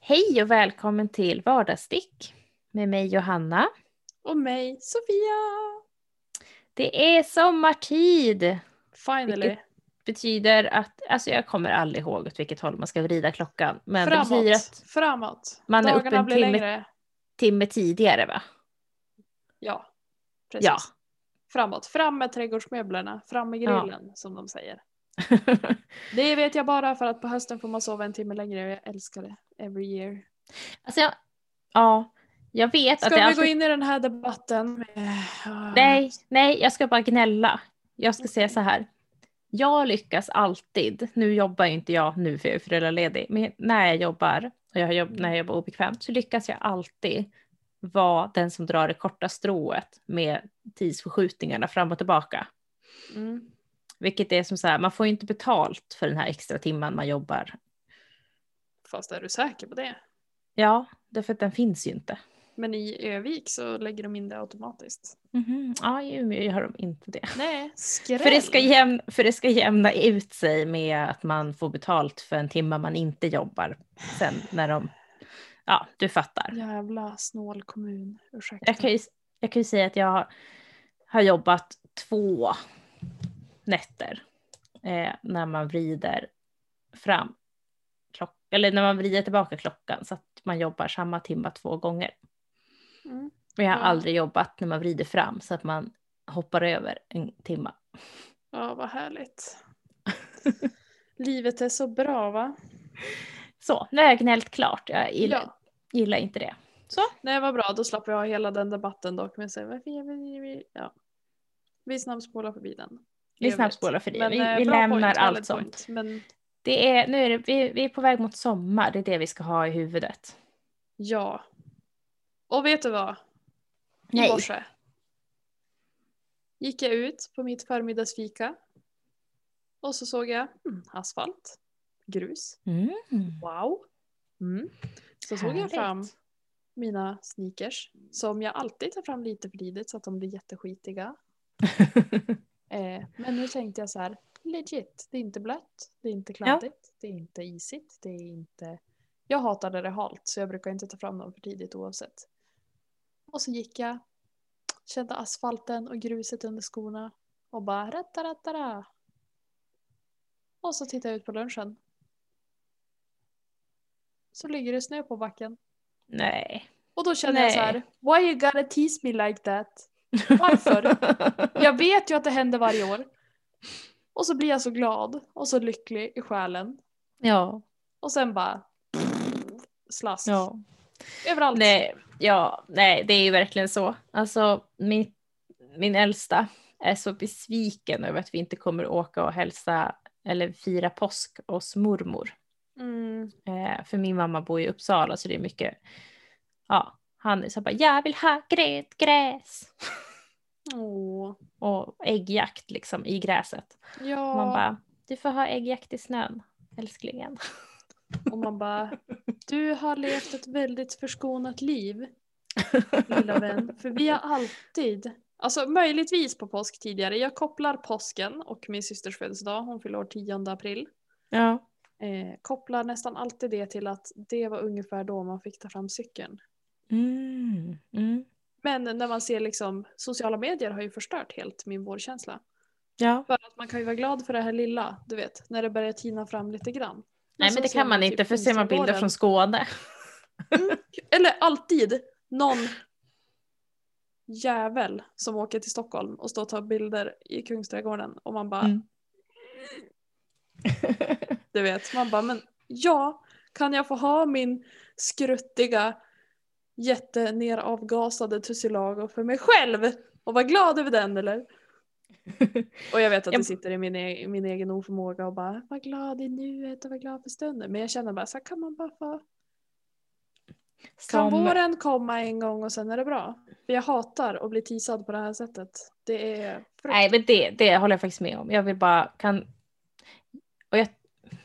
Hej och välkommen till Vardagsstick med mig Johanna. Och mig, Sofia! Det är sommartid! Finally. Vilket betyder att, alltså jag kommer aldrig ihåg åt vilket håll man ska vrida klockan. Men framåt, det betyder att framåt. man är uppe Dagarna en blir timme, längre. timme tidigare va? Ja, precis. Ja. Framåt. Fram med trädgårdsmöblerna, fram med Ja. grillen som de säger. Det vet jag bara för att på hösten får man sova en timme längre och jag älskar det. Every year. alltså jag, ja, jag vet Ska att vi det alltid... gå in i den här debatten? Nej, nej, jag ska bara gnälla. Jag ska säga så här. Jag lyckas alltid, nu jobbar ju inte jag nu för jag är föräldraledig, men när jag jobbar och jag jobb, när jag jobbar obekvämt så lyckas jag alltid vara den som drar det korta strået med tidsförskjutningarna fram och tillbaka. Mm. Vilket är som så här, man får ju inte betalt för den här extra timman man jobbar. Fast är du säker på det? Ja, därför att den finns ju inte. Men i Övik så lägger de in det automatiskt. Mhm, Ja, i Umeå gör de inte det. Nej, skräll! För det, ska jämna, för det ska jämna ut sig med att man får betalt för en timme man inte jobbar sen när de... Ja, du fattar. Jävla snål kommun. Ursäkta. Jag kan ju, jag kan ju säga att jag har jobbat två nätter eh, när man vrider fram klock, eller när man vrider tillbaka klockan så att man jobbar samma timma två gånger. Mm. Och jag har Ja. aldrig jobbat när man vrider fram så att man hoppar över en timma. Ja, vad härligt. Livet är så bra va? Så, nu har jag gnällt klart. Jag gillar, Ja. gillar inte det. Så. Nej vad bra, då slapp jag hela den debatten dock. Men så, varför ja. vi snabbspolar förbi den. Vi snabbspolar för det. Men, Vi- eh, vi lämnar point, allt sånt. Men Det är, nu är det, vi, vi är på väg mot sommar, det är det vi ska ha i huvudet. ja. Och vet du vad? I morse gick jag ut på mitt förmiddagsfika. Och så såg jag mm, asfalt, grus, Mm. wow. Mm. Så jag Härligt. fram mina sneakers som jag alltid tar fram lite för tidigt så att de blir jätteskitiga. Eh, men nu tänkte jag så här, legit, det är inte blött, det är inte kladdigt, det är inte isigt, det är inte... Jag hatar när det är halt så jag brukar inte ta fram dem för tidigt oavsett. Och så gick jag, kände asfalten och gruset under skorna och bara rattarattara. Och så tittade jag ut på lunchen. Så ligger det snö på backen. Nej. Och då kände jag Nej. så här, why you gotta tease me like that? Varför? Jag vet ju att det händer varje år. Och så blir jag så glad och så lycklig i själen. ja. Och sen bara slask. ja. Överallt. Nej, ja, nej, det är ju verkligen så. Alltså, min, min äldsta är så besviken över att vi inte kommer åka och hälsa eller fira påsk hos mormor. Mm. Eh, för min mamma bor i Uppsala så det är mycket, ja, han så bara, jag vill ha grönt gräs. Åh. Och äggjakt liksom i gräset. Ja. Man bara, du får ha äggjakt i snön, älsklingen. Och man bara, du har levt ett väldigt förskonat liv. Lilla vän. För vi har alltid, alltså möjligtvis på påsk tidigare, jag kopplar påsken och min systers födelsedag, hon fyller år 10 april. Ja. Eh, kopplar nästan alltid det till att det var ungefär då man fick ta fram cykeln. Mm, mm. Men när man ser liksom, sociala medier har ju förstört helt min vårkänsla. Ja. För att man kan ju vara glad för det här lilla, du vet, när det börjar tina fram lite grann. Nej så men det kan man typ inte för ser man bilder från Skåne. Eller alltid någon jävel som åker till Stockholm och står och tar bilder i Kungsträdgården och man bara, Mm. du vet, man bara men ja, kan jag få ha min skruttiga jätteneravgasade tussilago för mig själv och vara glad över den eller? Och jag vet att det sitter i min, e- min egen oförmåga och bara var glad i nuet och var glad för stunden. Men jag känner bara så här kan man bara få Kan Som, våren komma en gång och sen är det bra? För jag hatar att bli teasad på det här sättet. Det är nej men det, det håller jag faktiskt med om. Jag vill bara kan och jag,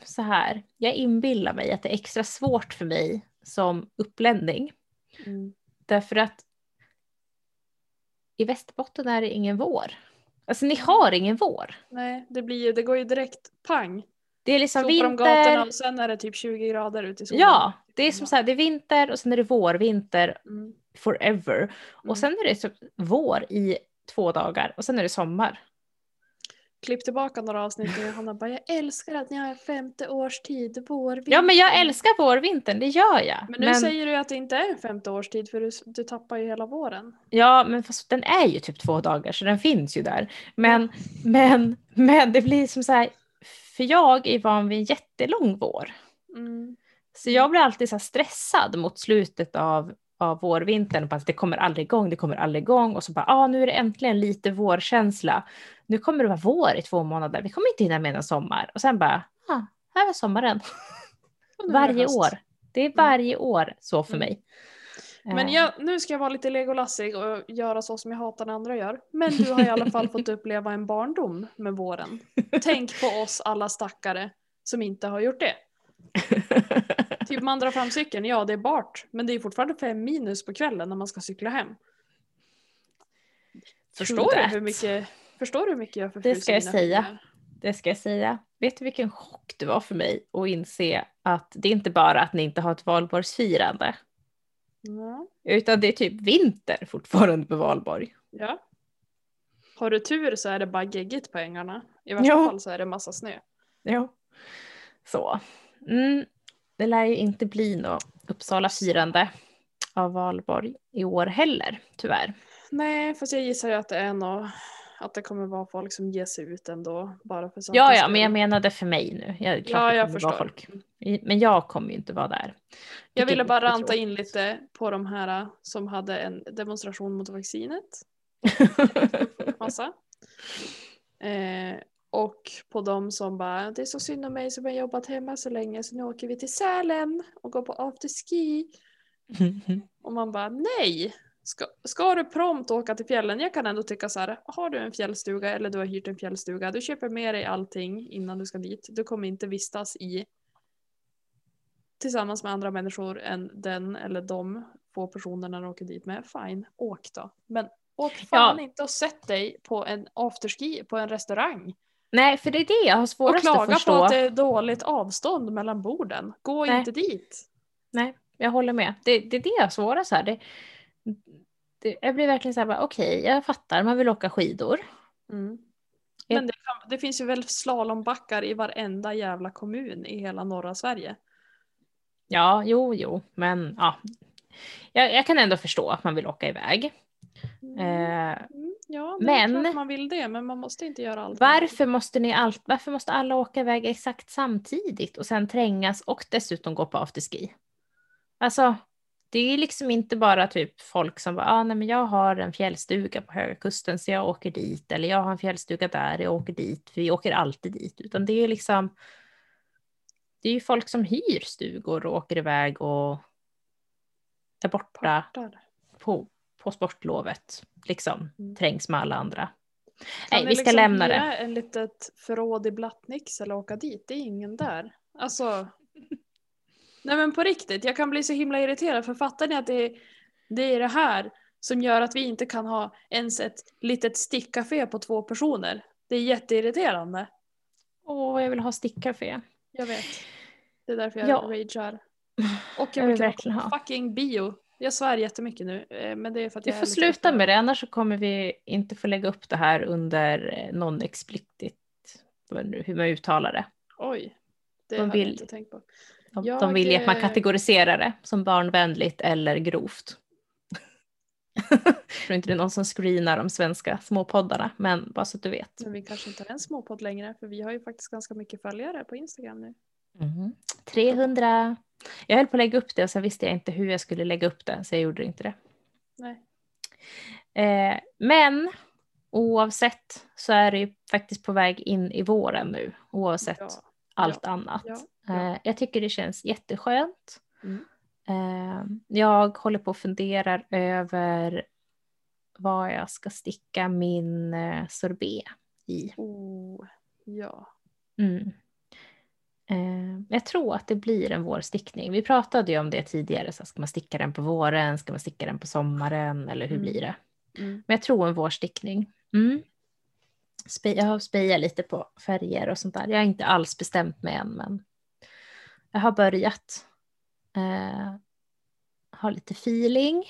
så här, jag inbillar mig att det är extra svårt för mig som upplänning. Mm. Därför att i Västerbotten är det ingen vår. Alltså ni har ingen vår. Nej, det, blir, ju- det går ju direkt pang Det är liksom Sopar om gatorna vinter. och sen är det typ 20 grader ute i solen. Ja, det är som så här, det är vinter och sen är det vår, vinter Mm. forever. Mm. Och sen är det typ vår i två dagar och sen är det sommar. Klipp tillbaka några avsnitt och Johanna bara jag älskar att ni har femte årstid, vår, Ja men jag vinter." älskar vårvintern, det gör jag. Men nu säger du att det inte är en femte årstid för du, du tappar ju hela våren. Ja men fast den är ju typ två dagar så den finns ju där. Men, men, men det blir som så här, för jag är van vid en jättelång vår. Mm. Så jag blir alltid så stressad mot slutet av, av vårvintern. Bara att det kommer aldrig igång, det kommer aldrig igång. Och så bara, ah, nu är det äntligen lite vårkänsla. Nu kommer det vara vår i två månader. Vi kommer inte hinna med en sommar. Och sen bara, ah, här sommaren. Är det Varje år. Det är varje år så för Mm. mig. Men Eh, jag, nu ska jag vara lite legolassig och göra så som jag hatar när andra gör. Men du har i alla fall fått uppleva en barndom med våren. Tänk på oss alla stackare som inte har gjort det. Typ man drar fram cykeln, ja det är bart. Men det är fortfarande fem minus på kvällen när man ska cykla hem. Förstår du, hur mycket, förstår du hur mycket jag Det ska jag förfryser säga. fingrar? Det ska jag säga. Vet du vilken chock det var för mig att inse att det är inte bara att ni inte har ett valborgsfirande. Ja. Utan det är typ vinter fortfarande på valborg. ja. Har du tur så är det bara geggigt på ängarna. I värsta Ja. fall så är det massa snö. Ja. Så. Mm. Det lär ju inte bli något Uppsala-firande av valborg i år heller, tyvärr. Nej, fast jag gissar ju att det är nog att det kommer vara folk som ger sig ut ändå. Bara för Ja, ja, men jag menade för mig nu. Jag, Ja, jag förstår. folk. Men jag kommer ju inte vara där. Jag Vilket ville bara ranta in lite på de här äh, som hade en demonstration mot vaccinet. Massa. Eh, och på de som bara, det är så synd om mig som har jobbat hemma så länge så nu åker vi till Sälen och går på afterski. Och man bara nej! Ska, ska du prompt åka till fjällen? Jag kan ändå tycka så här, har du en fjällstuga eller du har hyrt en fjällstuga, du köper med dig allting innan du ska dit. Du kommer inte vistas i tillsammans med andra människor än den eller de få personerna du åker dit med. Fine, åk då. Men åk fan inte och sätt dig på en afterski på en restaurang. Nej, för det är det jag har Och svårast att klaga på förstå. att det är dåligt avstånd mellan borden. Gå Nej. inte dit. Nej, jag håller med. Det, det är det jag har svårast här. Det, det, jag blir verkligen så här, okej, jag fattar, man vill åka skidor. Mm. Men det, det finns ju väl slalombackar i varenda jävla kommun i hela norra Sverige. Ja, jo, jo, men ja. Jag, jag kan ändå förstå att man vill åka iväg. Mm. Eh, ja, det men- är klart man vill det, men man måste inte göra allt. varför, måste ni allt, varför måste alla åka iväg exakt samtidigt och sen trängas och dessutom gå på afterski? Alltså, det är liksom inte bara typ folk som bara, ah, nej men jag har en fjällstuga på Höga Kusten så jag åker dit, eller jag har en fjällstuga där, jag åker dit, för vi åker alltid dit, utan det är liksom, det är ju folk som hyr stugor och åker iväg och är borta Partar. på, på sportlovet, liksom Mm. trängs med alla andra. Nej, vi ska liksom lämna det. en litet förråd i Blattnix eller åka dit? Det är ingen där. Alltså. Nej men på riktigt, jag kan bli så himla irriterad för fattar ni att det är det, är det här som gör att vi inte kan ha ens ett litet stickcafé på två personer? Det är jätteirriterande. Åh, jag vill ha stickcafé. Jag vet. Det är därför jag Ja. ragear. Och Jag jag vill vill kunna verkligen ha. fucking bio. Jag svär jättemycket nu, eh, men det är för att jag får sluta med det, annars så kommer vi inte få lägga upp det här under eh, vad nu- hur man uttalar det. Oj. Det De hade jag vill- inte tänkt på. De, Jag, de vill ju att man eh, kategoriserar det som barnvänligt eller grovt. jag tror inte det är någon som screenar de svenska småpoddarna, men bara så att du vet. Men vi kanske inte är en småpodd längre, för vi har ju faktiskt ganska mycket följare på Instagram nu. Mhm. 300. Jag höll på att lägga upp det och sen visste jag inte hur jag skulle lägga upp det, så jag gjorde inte det. Nej. Eh, men oavsett så är det ju faktiskt på väg in i våren nu, oavsett Ja. allt annat. ja, ja. Eh, jag tycker det känns jätteskönt. Mm. Eh, jag håller på och funderar över vad jag ska sticka min eh, sorbet i. Oh, ja. Mm. Eh, jag tror att det blir en vårstickning. Vi pratade ju om det tidigare. Så ska man sticka den på våren? Ska man sticka den på sommaren? Eller hur Mm. blir det? Mm. Men jag tror en vårstickning. Mm. Jag har spejat lite på färger och sånt där. Jag har inte alls bestämt mig än men jag har börjat. Eh, ha lite feeling.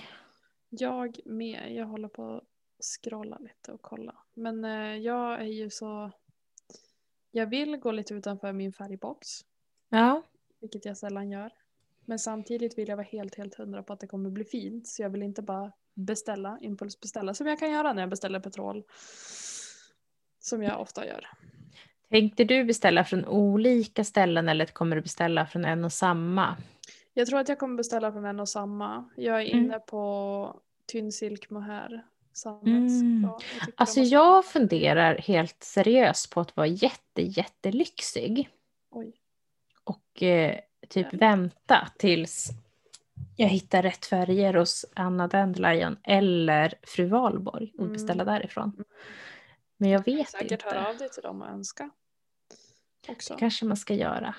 Jag med. Jag håller på att scrolla lite och kolla. Men eh, jag är ju så... Jag vill gå lite utanför min färgbox. Ja, Vilket jag sällan gör. Men samtidigt vill jag vara helt, helt hundra på att det kommer bli fint. Så jag vill inte bara beställa, impulsbeställa. Som jag kan göra när jag beställer petrol. Som jag ofta gör. tänkte du beställa från olika ställen eller kommer du beställa från en och samma? Jag tror att jag kommer beställa från en och samma. Jag är Mm. inne på Tynnsilk mohair. Sammets. Mm. Ja, jag tycker Alltså de jag funderar helt seriöst på att vara jätte, jättelyxig. Oj. och eh, typ Ja. vänta tills jag hittar rätt färger hos Anna Dandelion eller Fru Valborg och Mm. beställa därifrån. Men jag vet säkert inte. höra av dig till dem och önska. Också. Det kanske man ska göra.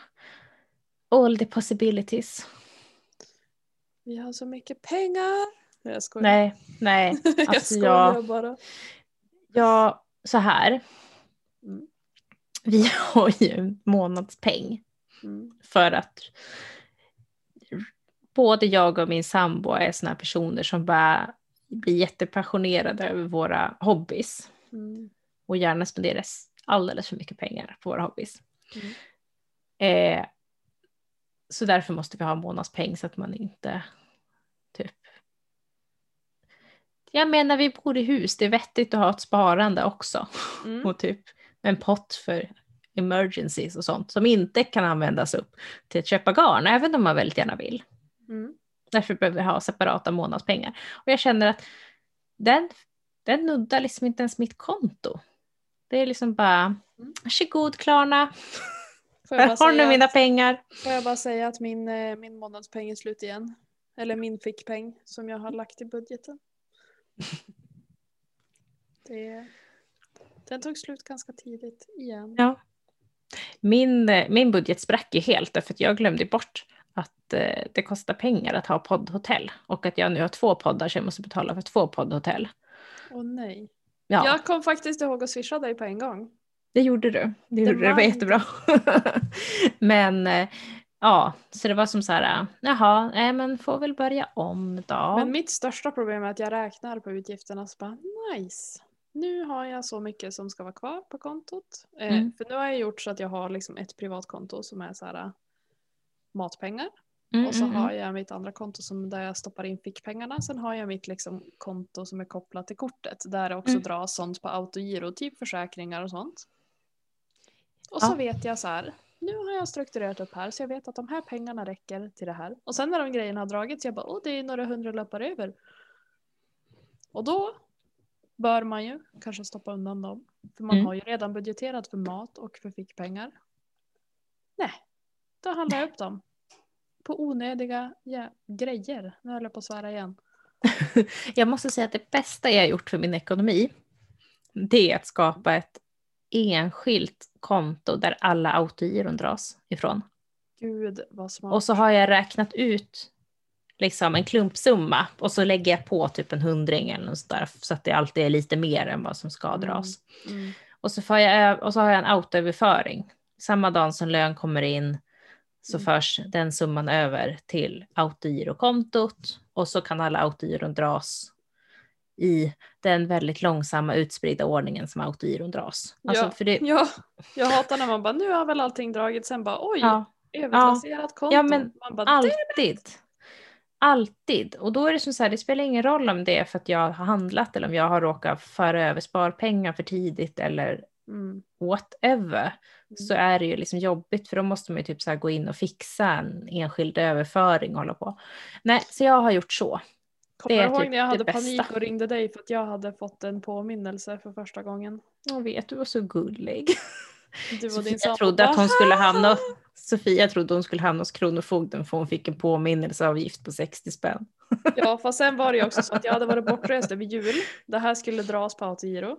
All the possibilities. Vi har så mycket pengar. Nej, Jag skojar. Nej, nej. jag Alltså skojar jag, bara. jag, så här. Mm. Vi har ju en månadspeng Mm. för att både jag och min sambo är såna här personer som bara blir jättepassionerade över våra hobbys Mm. och gärna spenderar alldeles för mycket pengar på våra hobbys. Mm. Eh, så därför måste vi ha en månadspeng så att man inte typ... Jag menar vi bor i hus, det är vettigt att ha ett sparande också. Mm. Och typ en pott för emergencies och sånt som inte kan användas upp till att köpa garn, även om man väldigt gärna vill. Mm. Därför behöver vi ha separata månadspengar. Och jag känner att den, den nuddar liksom inte ens mitt konto. Det är liksom bara, Mm. varsågod Klarna, Får, jag här bara har ni säga mina att, pengar. får jag bara säga att min, eh, min månadspeng är slut igen. Eller min fickpeng som jag har lagt i budgeten. Det, den tog slut ganska tidigt igen. Ja. Min, eh, min budget sprack ju helt därför att jag glömde bort att eh, det kostar pengar att ha poddhotell och att jag nu har två poddar så jag måste betala för två poddhotell. Åh nej. Ja, Jag kom faktiskt ihåg att swisha dig på en gång. det gjorde du. Det, gjorde det var var jättebra. men eh, ja, så det var som så här, jaha, nej men får väl börja om då. Men mitt största problem är att jag räknar på utgifterna så bara nice. Nu har jag så mycket som ska vara kvar på kontot. Eh, Mm. För nu har jag gjort så att jag har liksom ett privatkonto som är så här äh, matpengar. Mm, Och så mm, har mm. jag mitt andra konto som där jag stoppar in fickpengarna. Sen har jag mitt liksom konto som är kopplat till kortet. Där det också Mm. dras sånt på autogiro, typ försäkringar och sånt. Och så Ja. vet jag så här. Nu har jag strukturerat upp här så jag vet att de här pengarna räcker till det här. Och sen när de grejerna har dragits jag bara åh det är några hundralappar över. Och då bör man ju kanske stoppa undan dem. För man Mm. har ju redan budgeterat för mat och för fickpengar. Nej, då handlar jag upp dem. På onödiga ja, grejer. Nu höll jag på att svära igen. Jag måste säga att det bästa jag har gjort för min ekonomi det är att skapa ett enskilt konto där alla autogiron dras ifrån. Gud vad smart. Och så har jag räknat ut liksom en klumpsumma och så lägger jag på typ en hundring eller något sådär så att det alltid är lite mer än vad som ska Mm. dras. Mm. Och så, får jag, och så har jag en autoöverföring. Samma dag som lön kommer in så Mm. förs den summan över till autogirokontot och så kan alla autogiron dras i den väldigt långsamma utspridda ordningen som autogiron dras. Alltså, Ja. för det, Ja, jag hatar när man bara nu har väl allting dragit sen bara oj, ja, övertrasserat konto. Ja, men man bara, alltid. Alltid. Och då är det som så här, det spelar ingen roll om det är för att jag har handlat eller om jag har råkat föra över sparpengar för tidigt eller mm. whatever. Så är det ju liksom jobbigt för då måste man ju typ så gå in och fixa en enskild överföring och hålla på. Nej, så jag har gjort så. Kommer det du ihåg typ när jag hade panik och ringde dig för att jag hade fått en påminnelse för första gången? Jag vet, du var så gullig. Du och Sofia din sambo trodde att hon skulle hamna Sofia trodde hon skulle hamna hos Kronofogden för hon fick en påminnelseavgift på 60 spänn. Ja, fast sen var det ju också så att jag hade varit bortrest över jul. Det här skulle dras på autogiro.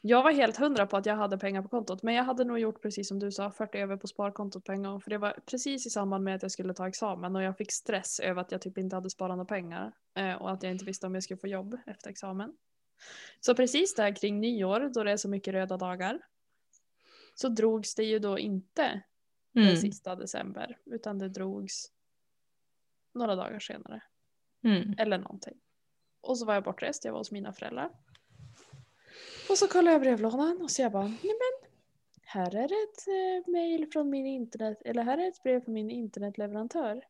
Jag var helt hundra på att jag hade pengar på kontot, men jag hade nog gjort precis som du sa, 40 över på sparkontot på en gång. För det var precis i samband med att jag skulle ta examen och jag fick stress över att jag typ inte hade sparat några pengar. Eh, och att jag inte visste om jag skulle få jobb efter examen. Så precis där kring nyår då det är så mycket röda dagar så drogs det ju då inte den Mm. sista december utan det drogs några dagar senare. Mm. Eller någonting. Och så var jag bortrest, jag var hos mina föräldrar. Och så kollade jag brevlådan och så jag bara, nej men här är ett eh, mail från min internet, eller här är ett brev från min internetleverantör.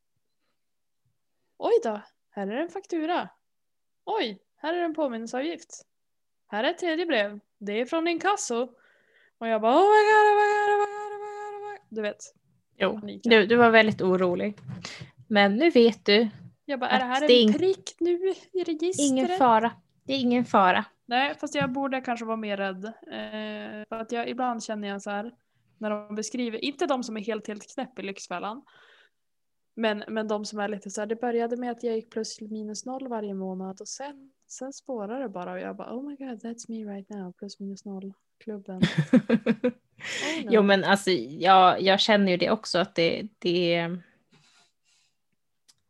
Oj då, här är en faktura. Oj, här är en påminnelseavgift. Här är ett tredje brev, det är från inkasso. Och jag bara, oh my god, oh my god, oh my god, oh my god. Du vet. Jo, du, du var väldigt orolig. Men nu vet du, Jag bara, är det här en prick nu i registret? ingen fara. Det är ingen fara. Nej, fast jag borde kanske vara mer rädd. Eh, för att jag, ibland känner jag så här, när de beskriver, inte de som är helt, helt knäpp i Lyxfällan, men, men de som är lite så här, det började med att jag gick plus minus noll varje månad och sen, sen spårar det bara och jag bara, oh my god, that's me right now, plus minus noll, klubben. Oh. Jo men alltså jag, jag känner ju det också att det, det,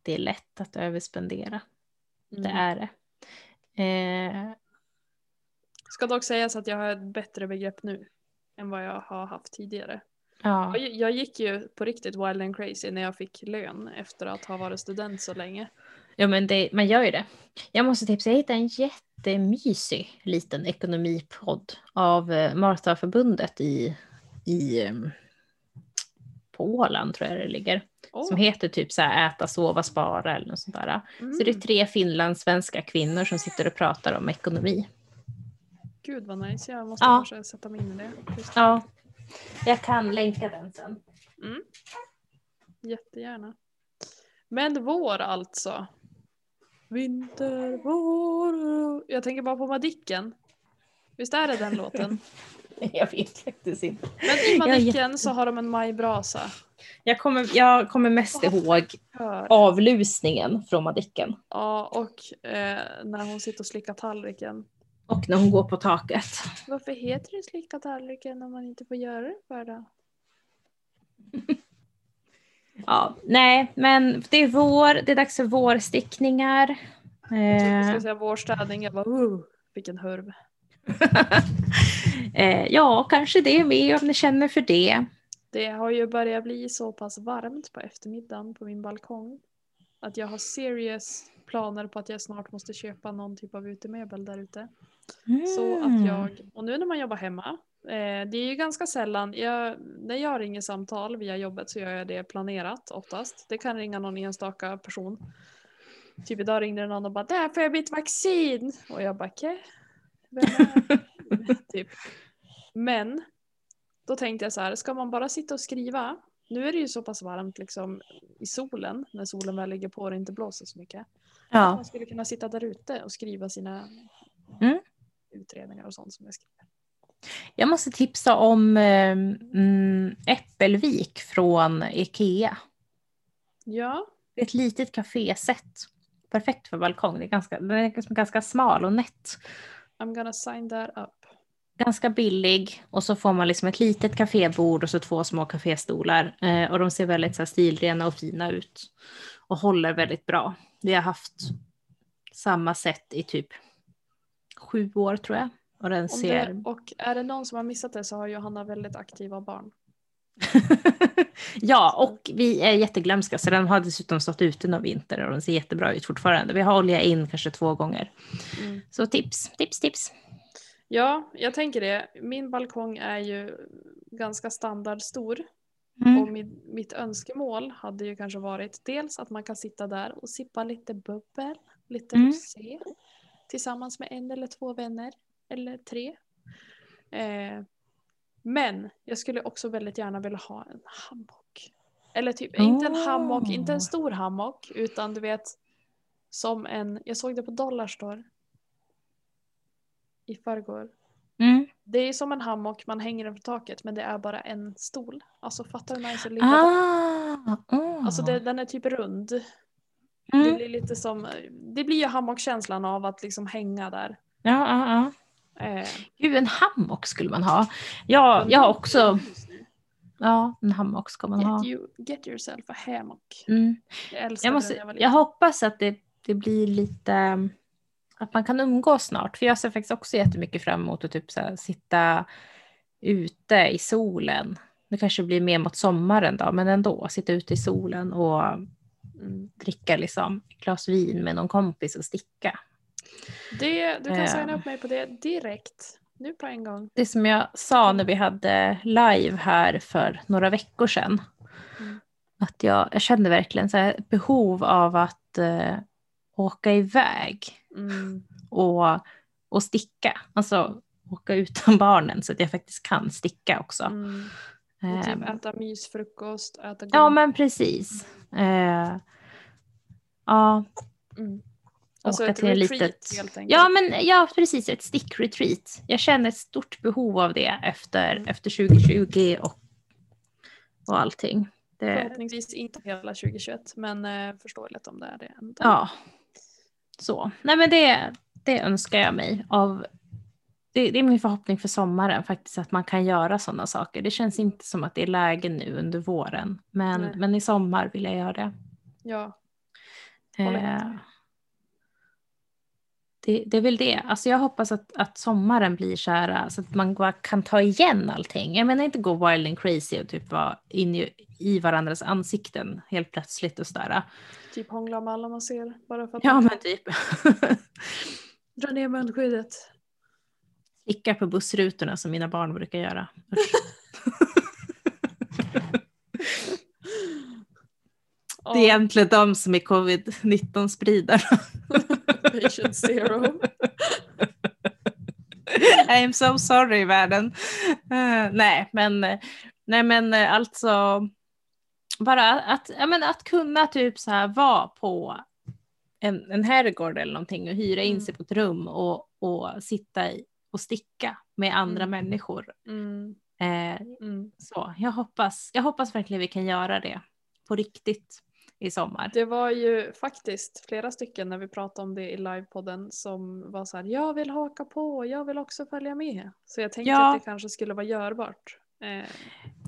det är lätt att överspendera. Det Mm. är det. Eh, Ska dock sägas att jag har ett bättre begrepp nu än vad jag har haft tidigare. ja. Jag, jag gick ju på riktigt wild and crazy när jag fick lön efter att ha varit student så länge. ja men det, man gör ju det. Jag måste tipsa, jag hittade en jättemysig liten ekonomipodd av eh, Marthaförbundet i, i eh, på Åland tror jag det ligger. Oh. Som heter typ så här äta, sova, spara eller något sånt där. mm. Så det är tre finlandssvenska kvinnor som sitter och pratar om ekonomi. Gud vad nice, jag måste Ja. kanske sätta mig in i det. Just. Ja, jag kan länka den sen. Mm. Jättegärna. Men vår alltså. Vinter, vår. Jag tänker bara på Madicken. Visst är det den låten? Jag vet faktiskt inte. Men i Madicken så har de en majbrasa. Jag kommer, jag kommer mest ihåg Hör. avlusningen från Madicken. Ja, och eh, när hon sitter och slickar tallriken. Och när hon går på taket. Varför heter det slicka tallriken om man inte får göra det för det? Ja, nej, men det är vår, det är dags för vårstickningar. Jag Eh, ska säga vårstädning, jag bara uh, vilken hurv. eh, ja, kanske det med om ni känner för det. Det har ju börjat bli så pass varmt på eftermiddagen på min balkong. Att jag har serious planer på att jag snart måste köpa någon typ av utemöbel där ute. Så Mm. att jag, och nu när man jobbar hemma, eh, det är ju ganska sällan, jag, när jag ringer samtal via jobbet så gör jag det planerat oftast. Det kan ringa någon enstaka person. Typ idag ringde någon och bara “där får jag mitt vaccin” och jag bara “okej, typ. Men då tänkte jag så här, ska man bara sitta och skriva? Nu är det ju så pass varmt liksom i solen, när solen väl ligger på och det inte blåser så mycket. Ja. Man skulle kunna sitta där ute och skriva sina Mm. Utredningar och sånt som jag skriver. Jag måste tipsa om eh, mm, Äppelvik från Ikea. Ja, Det är ett litet kaféset. Perfekt för balkong. Det är ganska, den är liksom ganska smal och nätt. I'm gonna sign that up. Ganska billig och så får man liksom ett litet kafébord och så två små kaféstolar. Eh, och de ser väldigt så här, stilrena och fina ut. Och håller väldigt bra. Vi har haft samma sätt i typ sju år tror jag. Och den ser... det, och är det någon som har missat det så har Johanna väldigt aktiva barn. ja, och vi är jätteglömska så den har dessutom stått ute någon vinter och den ser jättebra ut fortfarande. Vi har olja in kanske två gånger. Mm. Så tips, tips, tips. Ja, jag tänker det. Min balkong är ju ganska standardstor. Mm. Och mitt, mitt önskemål hade ju kanske varit dels att man kan sitta där och sippa lite bubbel, lite Mm. rosé. Tillsammans med en eller två vänner. Eller tre. Eh, men jag skulle också väldigt gärna vilja ha en hammock. Eller typ, inte en hammock, inte en Oh. stor hammock. Utan du vet, som en, jag såg det på Dollarstore. I förrgår. Mm. Det är som en hammock, man hänger den på taket men det är bara en stol. Alltså fattar du hur nice att ligga? Ah, oh. Alltså det, den är typ rund. Det mm. blir lite som, det blir ju hammockkänslan av att liksom hänga där. Ja, ja, ja. Eh, Gud, en hammock skulle man ha. Ja, jag har också, ja, en hammock ska man ha. Get, you, get yourself a hammock. Mm. Jag Jag, måste, jag var jag hoppas att det, det blir lite, att man kan umgås snart. För jag ser faktiskt också jättemycket fram emot att typ så här, sitta ute i solen. Det kanske blir mer mot sommaren då, men ändå sitta ute i solen och mm, dricka liksom ett glas vin med någon kompis och sticka. Det, du kan signa upp mig på det direkt. Nu på en gång. Det som jag sa när vi hade live här för några veckor sedan. Mm. Att jag, jag kände verkligen så här behov av att uh, åka iväg mm. och, och sticka. Alltså åka utan barnen så att jag faktiskt kan sticka också. Mm. Och typ äta mysfrukost, äta god. Ja men precis. Uh, ja. Mm. Alltså åka ett till retreat litet... helt enkelt. Ja, men, ja, precis. Ett stickretreat. Jag känner ett stort behov av det efter, mm. efter 2020 och, och allting. Det... Förhoppningsvis inte hela 2021, men eh, förståeligt om det är det. Ändå. Ja, så. Nej, men det, det önskar jag mig av det, det, är min förhoppning för sommaren faktiskt att man kan göra sådana saker. Det känns inte som att det är läge nu under våren, men, men i sommar vill jag göra det. Ja. Eh, det, det är väl det. Alltså jag hoppas att, att sommaren blir så här så att man bara kan ta igen allting. Jag menar inte gå wild and crazy och typ vara inne i, i varandras ansikten helt plötsligt och sådär. Typ hångla med alla man ser bara för att Ja men typ. Dra ner munskyddet. Slicka på bussrutorna som mina barn brukar göra. Det är egentligen de som är covid-19 spridare. Patient zero. I am so sorry världen. Uh, nej, men, nej men alltså bara att, ja, men att kunna typ så här vara på en, en herrgård eller någonting och hyra in mm. sig på ett rum och, och sitta i, och sticka med andra mm. människor. Mm. Eh, mm. så jag hoppas, jag hoppas verkligen vi kan göra det på riktigt i sommar. Det var ju faktiskt flera stycken när vi pratade om det i livepodden som var så här, jag vill haka på, jag vill också följa med. Så jag tänkte ja. att det kanske skulle vara görbart. Eh,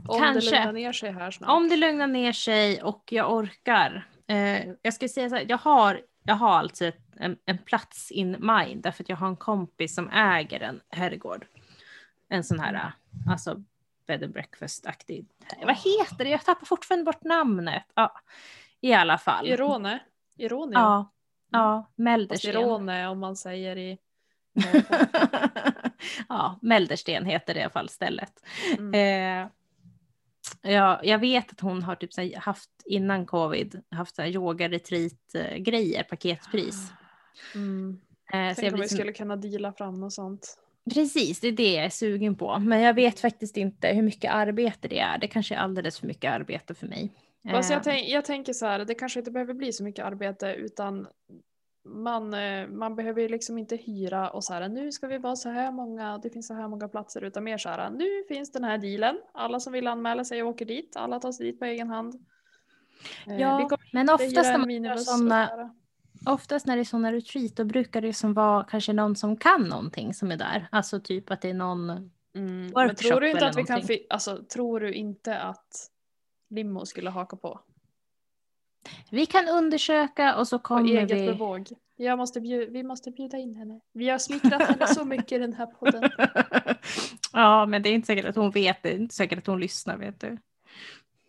om kanske. det lugnar ner sig här snart. Om det lugnar ner sig och jag orkar. Eh, jag ska säga så här, jag har, jag har alltså ett, en, en, plats in mind därför att jag har en kompis som äger en herrgård. En sån här, alltså bed and breakfast-aktig. Vad heter det? Jag tappar fortfarande bort namnet. Ja i alla fall. Irone? Irone ja. Ja, Meldersten. Irone om man säger i ja, Meldersten heter det i alla fall stället. Mm. Eh, ja, jag vet att hon har typ haft innan covid haft yoga retreat grejer paketpris. Mm. Eh, Tänk om vi skulle kunna deala fram och sånt. Precis, det är det jag är sugen på. Men jag vet faktiskt inte hur mycket arbete det är. Det kanske är alldeles för mycket arbete för mig. Fast jag, eh. tänk, jag tänker så här, det kanske inte behöver bli så mycket arbete utan man, eh, man behöver liksom inte hyra och så här nu ska vi vara så här många, det finns så här många platser utan mer så här nu finns den här dealen. Alla som vill anmäla sig åker dit, alla tar sig dit på egen hand. Eh, ja, men oftast när, man såna, oftast när det är sådana retreat då brukar det som vara kanske någon som kan någonting som är där. Alltså typ att det är någon mm, workshop men tror du inte att vi kan, alltså, Tror du inte att limo skulle haka på. Vi kan undersöka och så kommer eget vi... bevåg. Jag måste vi måste bjuda in henne. Vi har smickrat henne så mycket i den här podden. ja, men det är inte säkert att hon vet det. är inte säkert att hon lyssnar, vet du.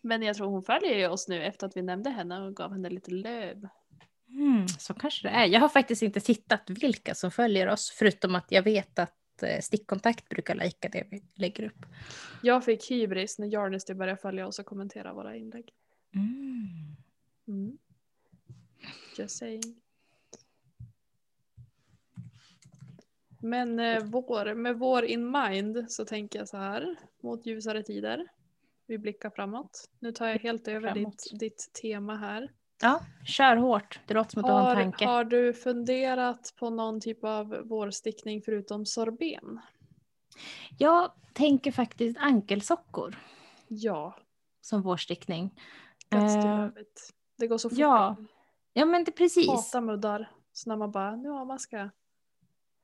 Men jag tror hon följer oss nu efter att vi nämnde henne och gav henne lite löv. Mm, så kanske det är. Jag har faktiskt inte tittat vilka som följer oss, förutom att jag vet att Eh, stickkontakt brukar lajka det vi lägger upp. Jag fick hybris när Jarnisty började följa oss och kommentera våra inlägg. Mm. Mm. Just saying. Men eh, vår, med vår in mind så tänker jag så här mot ljusare tider. Vi blickar framåt. Nu tar jag helt över ditt, ditt tema här. Ja, kör hårt. Det låter som att du har en tanke. Har du funderat på någon typ av vårstickning förutom sorben? Jag tänker faktiskt ankelsockor. Ja. Som vårstickning. Uh, det går så fort. Ja, ja men det precis. Hata muddar. Så när man bara, nu har man ska.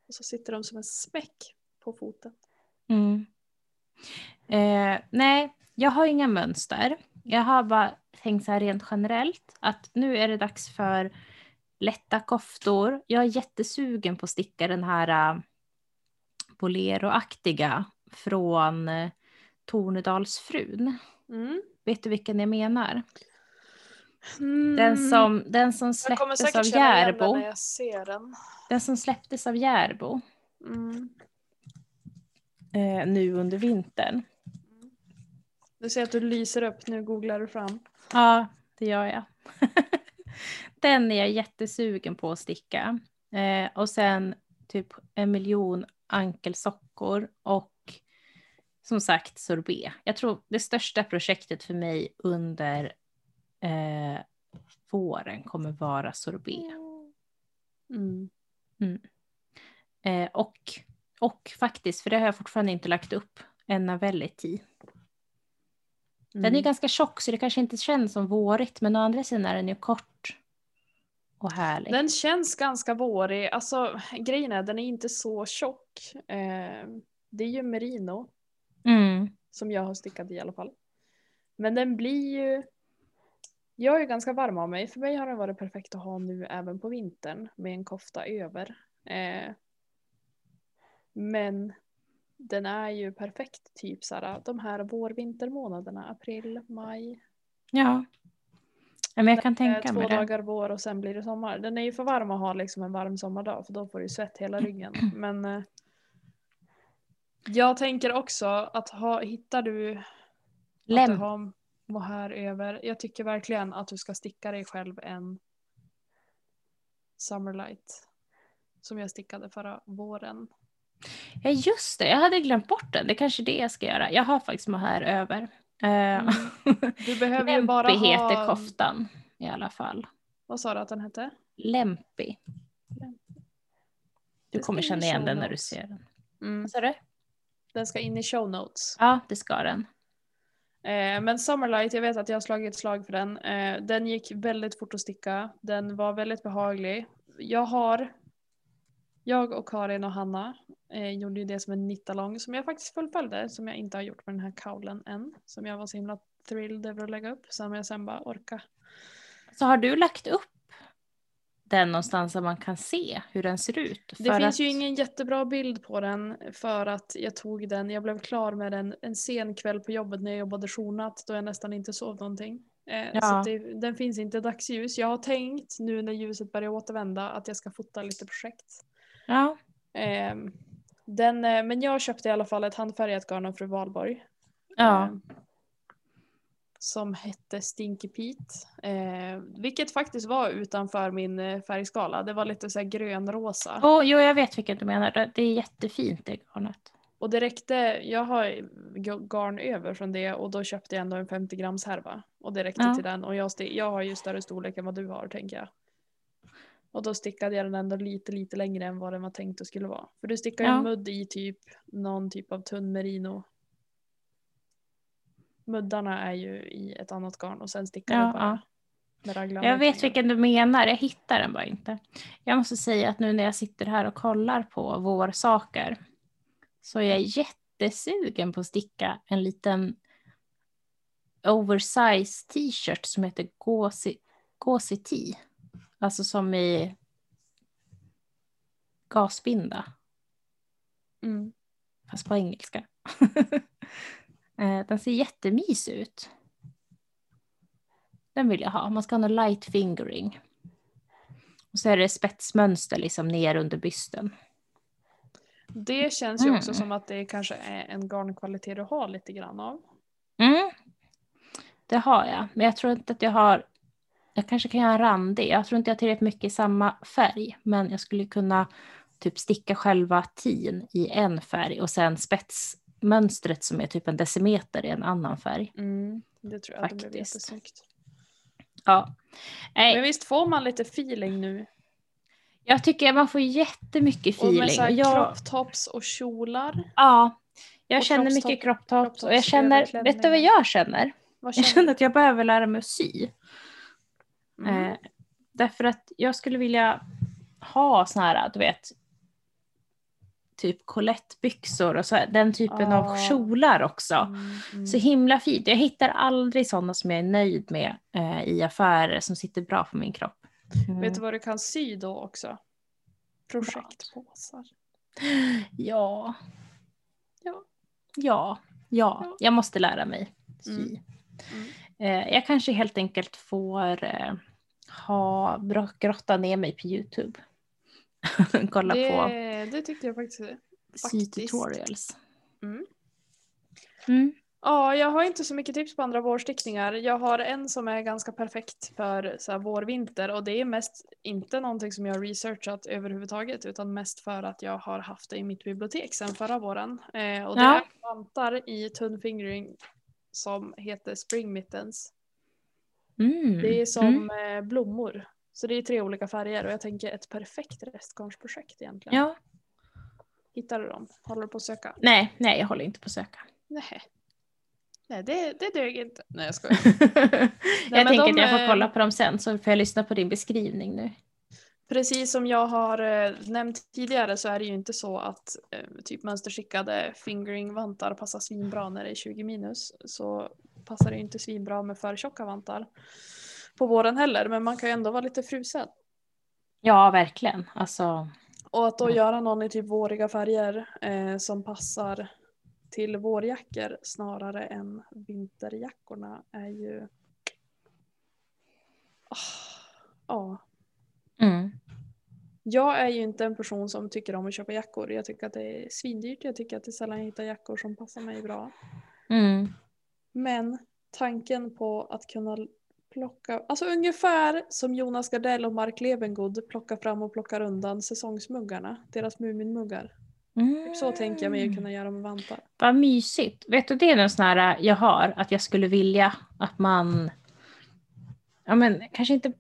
Och så sitter de som en smäck på foten. Mm. Eh, nej, jag har inga mönster. Jag har bara tänkt så här rent generellt att nu är det dags för lätta koftor. Jag är jättesugen på att sticka den här uh, bolero-aktiga från uh, Tornedalsfrun. Mm. Vet du vilken jag menar? Mm. Den som, den som släpptes av Järbo. den. Den som släpptes av Järbo Mm. eh, nu under vintern. Du ser att du lyser upp, nu googlar du fram. Ja, det gör jag. Den är jag jättesugen på att sticka. Eh, och sen typ en miljon ankelsockor och som sagt sorbet. Jag tror det största projektet för mig under eh, våren kommer vara sorbet. Mm. Eh, och, och faktiskt, för det har jag fortfarande inte lagt upp, en Navelli Den är Mm. ganska tjock så det kanske inte känns som vårigt men å andra sidan är den ju kort och härlig. Den känns ganska vårig. Alltså grejen är den är inte så tjock. Eh, det är ju merino Mm. som jag har stickat i alla fall. Men den blir ju... Jag är ju ganska varm av mig. För mig har den varit perfekt att ha nu även på vintern med en kofta över. Eh, men den är ju perfekt typ såhär, de här vår-vintermånaderna. April, maj. Ja. men jag kan tänka två mig det. dagar vår och sen blir det sommar. Den är ju för varm att ha liksom en varm sommardag för då får du svett hela ryggen. Men eh, jag tänker också att ha, hittar du att du Läm. har mohair över. Jag tycker verkligen att du ska sticka dig själv en Summerlight. Som jag stickade förra våren. Ja just det, jag hade glömt bort den. Det är kanske det jag ska göra. Jag har faktiskt mohair över. Eh, Mm. Du behöver ju bara ha... heter koftan i alla fall. Vad sa du att den hette? Lempi. Du kommer känna igen den när du ser den. Mm. Vad sa du? Den ska in i show notes. Ja, det ska den. Eh, men Summerlight, jag vet att jag har slagit ett slag för den. Eh, den gick väldigt fort att sticka. Den var väldigt behaglig. Jag har, jag och Karin och Hanna eh, gjorde ju det som en nittalong som jag faktiskt fullföljde, som jag inte har gjort med den här kaulen än. Som jag var så himla thrilled över att lägga upp, som jag sen bara orka. Så har du lagt upp den någonstans där man kan se hur den ser ut? Det finns ju att- ingen jättebra bild på den för att jag tog den, jag blev klar med den en sen kväll på jobbet när jag jobbade journatt då jag nästan inte sov någonting. Eh, Ja. Så det, den finns inte i dagsljus. Jag har tänkt nu när ljuset börjar återvända att jag ska fota lite projekt. Ja, Eh, den, eh, men jag köpte i alla fall ett handfärgat garn av fru Valborg. ja. Eh, som hette Stinky Pete. Eh, vilket faktiskt var utanför min eh, färgskala. Det var lite så här grönrosa. Oh, jo, jag vet vilket du menar. Det- är jättefint det garnet. Och det räckte, jag har garn över från det och då köpte jag ändå en 50 grams härva. Och det räckte Ja. till den och jag, jag har ju större storlek än vad du har tänker jag. Och då stickade jag den ändå lite lite längre än vad den var tänkt att skulle vara. För du stickar ju Ja. mudd i typ någon typ av tunn merino. Muddarna är ju i ett annat garn och sen stickar Ja, du bara ja. Jag vet vilken du menar, jag hittar den bara inte. Jag måste säga att nu när jag sitter här och kollar på vårsaker så är jag jättesugen på att sticka en liten oversize t-shirt som heter Gauzy Gauzy Tee. Alltså som i gasbinda, Mm. fast på engelska. Eh, Den ser jättemysig ut. Den vill jag ha. Man ska ha någon light fingering. Och så är det spetsmönster liksom ner under bysten. Det känns ju också Mm. som att det kanske är en garnkvalitet du har lite grann av. Mm. Det har jag, men jag tror inte att jag har... Jag kanske kan göra en randig. Jag tror inte jag tillräckligt mycket i samma färg, men jag skulle kunna typ sticka själva tin i en färg och sen spetsmönstret som är typ en decimeter i en annan färg. Mm. Det tror jag att det blev Faktiskt. jättesnyggt. Ja. Nej, Men visst får man lite feeling nu? jag tycker man får jättemycket Och med feeling. så här jag, crop tops och kjolar. ja, jag och känner mycket top- crop crop tops och jag känner, vet du vad jag känner? Vad Jag känner känner du? att jag behöver lära mig att sy. Mm. Eh, därför att jag skulle vilja ha såna här, du vet, typ colettbyxor och så den typen av Ah. kjolar också. Mm, mm. Så himla fint. Jag hittar aldrig sådana som jag är nöjd med eh, i affärer som sitter bra på min kropp. Mm. Vet du vad du kan sy då också? Projektpåsar. Ja. Ja. Ja. Ja. Ja. Jag måste lära mig sy. Mm. Eh, jag kanske helt enkelt får eh, ha grotta ner mig på Youtube. Kolla Det, på det tyckte jag faktiskt. sy-tutorials. Mm. Mm. Ja, jag har inte så mycket tips på andra vårstickningar. Jag har en som är ganska perfekt för så här, vår-vinter och det är mest inte någonting som jag har researchat överhuvudtaget utan mest för att jag har haft det i mitt bibliotek sedan förra våren. Eh, och det Ja. är vantar i tunn fingering som heter Spring Mittens. Mm. Det är Mm. som eh, blommor. Så det är tre olika färger och jag tänker ett perfekt restgarnsprojekt egentligen. Ja. Hittar du dem? Håller du på att söka? Nej, nej, jag håller inte på att söka. Nej. Nej, det, det dög inte. Nej, jag skojar. jag men tänker de att jag får är- kolla på dem sen så får jag lyssna på din beskrivning nu. Precis som jag har eh, nämnt tidigare så är det ju inte så att eh, typ mönsterstickade fingering-vantar passar svinbra när det är 20 minus. Så passar det ju inte svinbra med för tjocka vantar på våren heller. Men man kan ju ändå vara lite frusen. Ja, verkligen. Alltså, Och att då göra någon i typ våriga färger eh, som passar till vårjackor snarare än vinterjackorna är ju... Ah, Ja, mm. Jag är ju inte en person som tycker om att köpa jackor. Jag tycker att det är svindyrt. Jag tycker att det är sällan jag hittar jackor som passar mig bra. Mm. Men tanken på att kunna plocka, alltså ungefär som Jonas Gardell och Mark Levengood plockar fram och plockar undan säsongsmuggarna, deras Muminmuggar. Typ så tänker jag mig att kunna göra med vantar. Vad mysigt. Vet du, det är en sån här jag har, att jag skulle vilja att man, ja men kanske inte,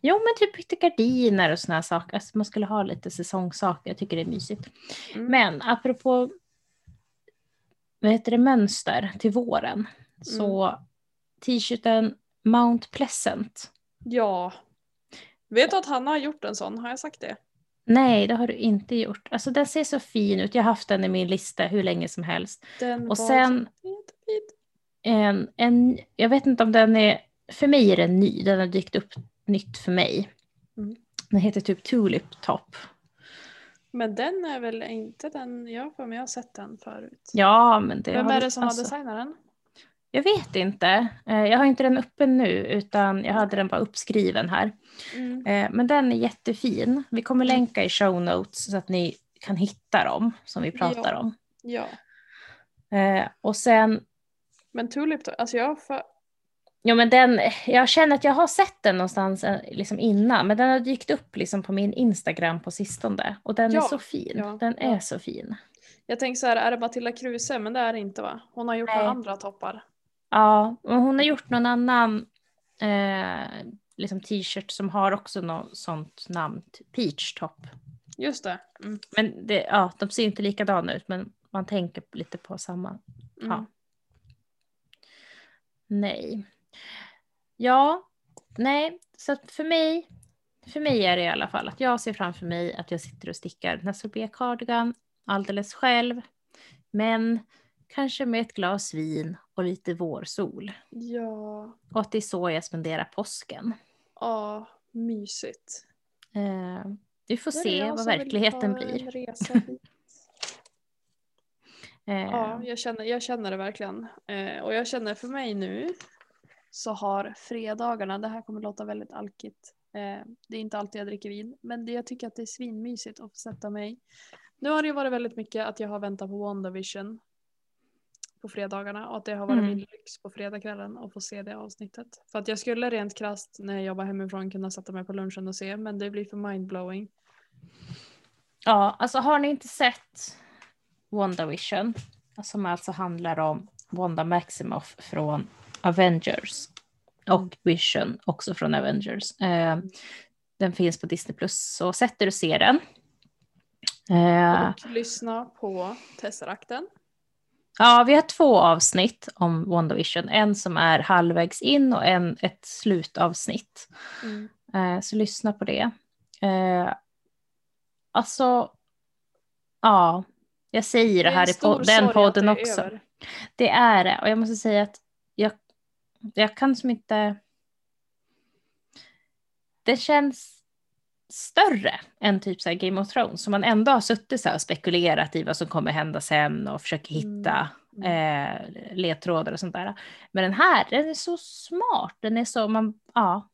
jo men typ bytte gardiner och såna här saker. Alltså man skulle ha lite säsongssaker, jag tycker det är mysigt. Mm. Men apropå, vad heter det, mönster till våren, så t-shirten Mount Pleasant. Ja. Vet du att Hanna har gjort en sån? Har jag sagt det? Nej, det har du inte gjort. Alltså den ser så fin ut. Jag har haft den i min lista hur länge som helst. Den Och sen-. En, en, jag vet inte om den är, för mig är den ny, den har dykt upp nytt för mig. Mm. Den heter typ Tulip Top. Men den är väl inte den, jag för mig jag har sett den förut. Ja, men det Vem är det som alltså, har designat den? Jag vet inte. Eh, Jag har inte den uppe nu, utan jag hade den bara uppskriven här. Mm. Eh, Men den är jättefin. Vi kommer länka i show notes så att ni kan hitta dem som vi pratar Ja. om. Ja. Eh, Och sen, Men Tulip? Alltså jag har för... ja men den, jag känner att jag har sett den någonstans eh, liksom innan, men den har dykt upp liksom på min Instagram på sistone. Och den är Ja, så fin. ja, den ja. är så fin. Jag tänker så här, är det Matilda Kruse? Men det är det inte va? Hon har gjort Nej. några andra toppar. Ja, och hon har gjort någon annan eh, liksom t-shirt som har också något sånt namn, Peach Top. Just det. Mm. Men det, ja, de ser inte likadana ut, men man tänker lite på samma. Mm. Ja. Nej. Ja, nej, så för mig, för mig är det i alla fall att jag ser framför mig att jag sitter och stickar Nassobia cardigan alldeles själv, men kanske med ett glas vin och lite vårsol. Ja. Och att det är så jag spenderar påsken. Ja, mysigt. Eh, vi får se vad verkligheten blir. Eh, Ja, jag känner, jag känner det verkligen. Eh, och jag känner för mig nu så har fredagarna, det här kommer låta väldigt alkigt. Eh, det är inte alltid jag dricker vin, men det, jag tycker att det är svinmysigt att få sätta mig. Nu har det varit väldigt mycket att jag har väntat på WandaVision på fredagarna och att det har varit Mm. min lyx på fredagskvällen att få se det avsnittet. För att jag skulle rent krasst när jag jobbar hemifrån kunna sätta mig på lunchen och se, men det blir för mindblowing. Ja, alltså har ni inte sett WandaVision, som alltså handlar om Wanda Maximoff från Avengers och Vision också från Avengers. Eh, den finns på Disney+, Plus så sätter du se den. Eh, Och lyssna på Tesserakten. ja, vi har två avsnitt om WandaVision, en som är halvvägs in och en ett slutavsnitt. Mm. Eh, så lyssna på det. Eh, alltså, ja, jag säger det en här i stor po- sorg den podden det också. över. Det är det. Och jag måste säga att jag, kan som inte... det känns större än typ så Game of Thrones. Så man ändå har suttit så och spekulerat i vad som kommer hända sen och försöker hitta mm. eh, ledtrådar och sånt där. Men den här, den är så smart. Den är så, man, ja,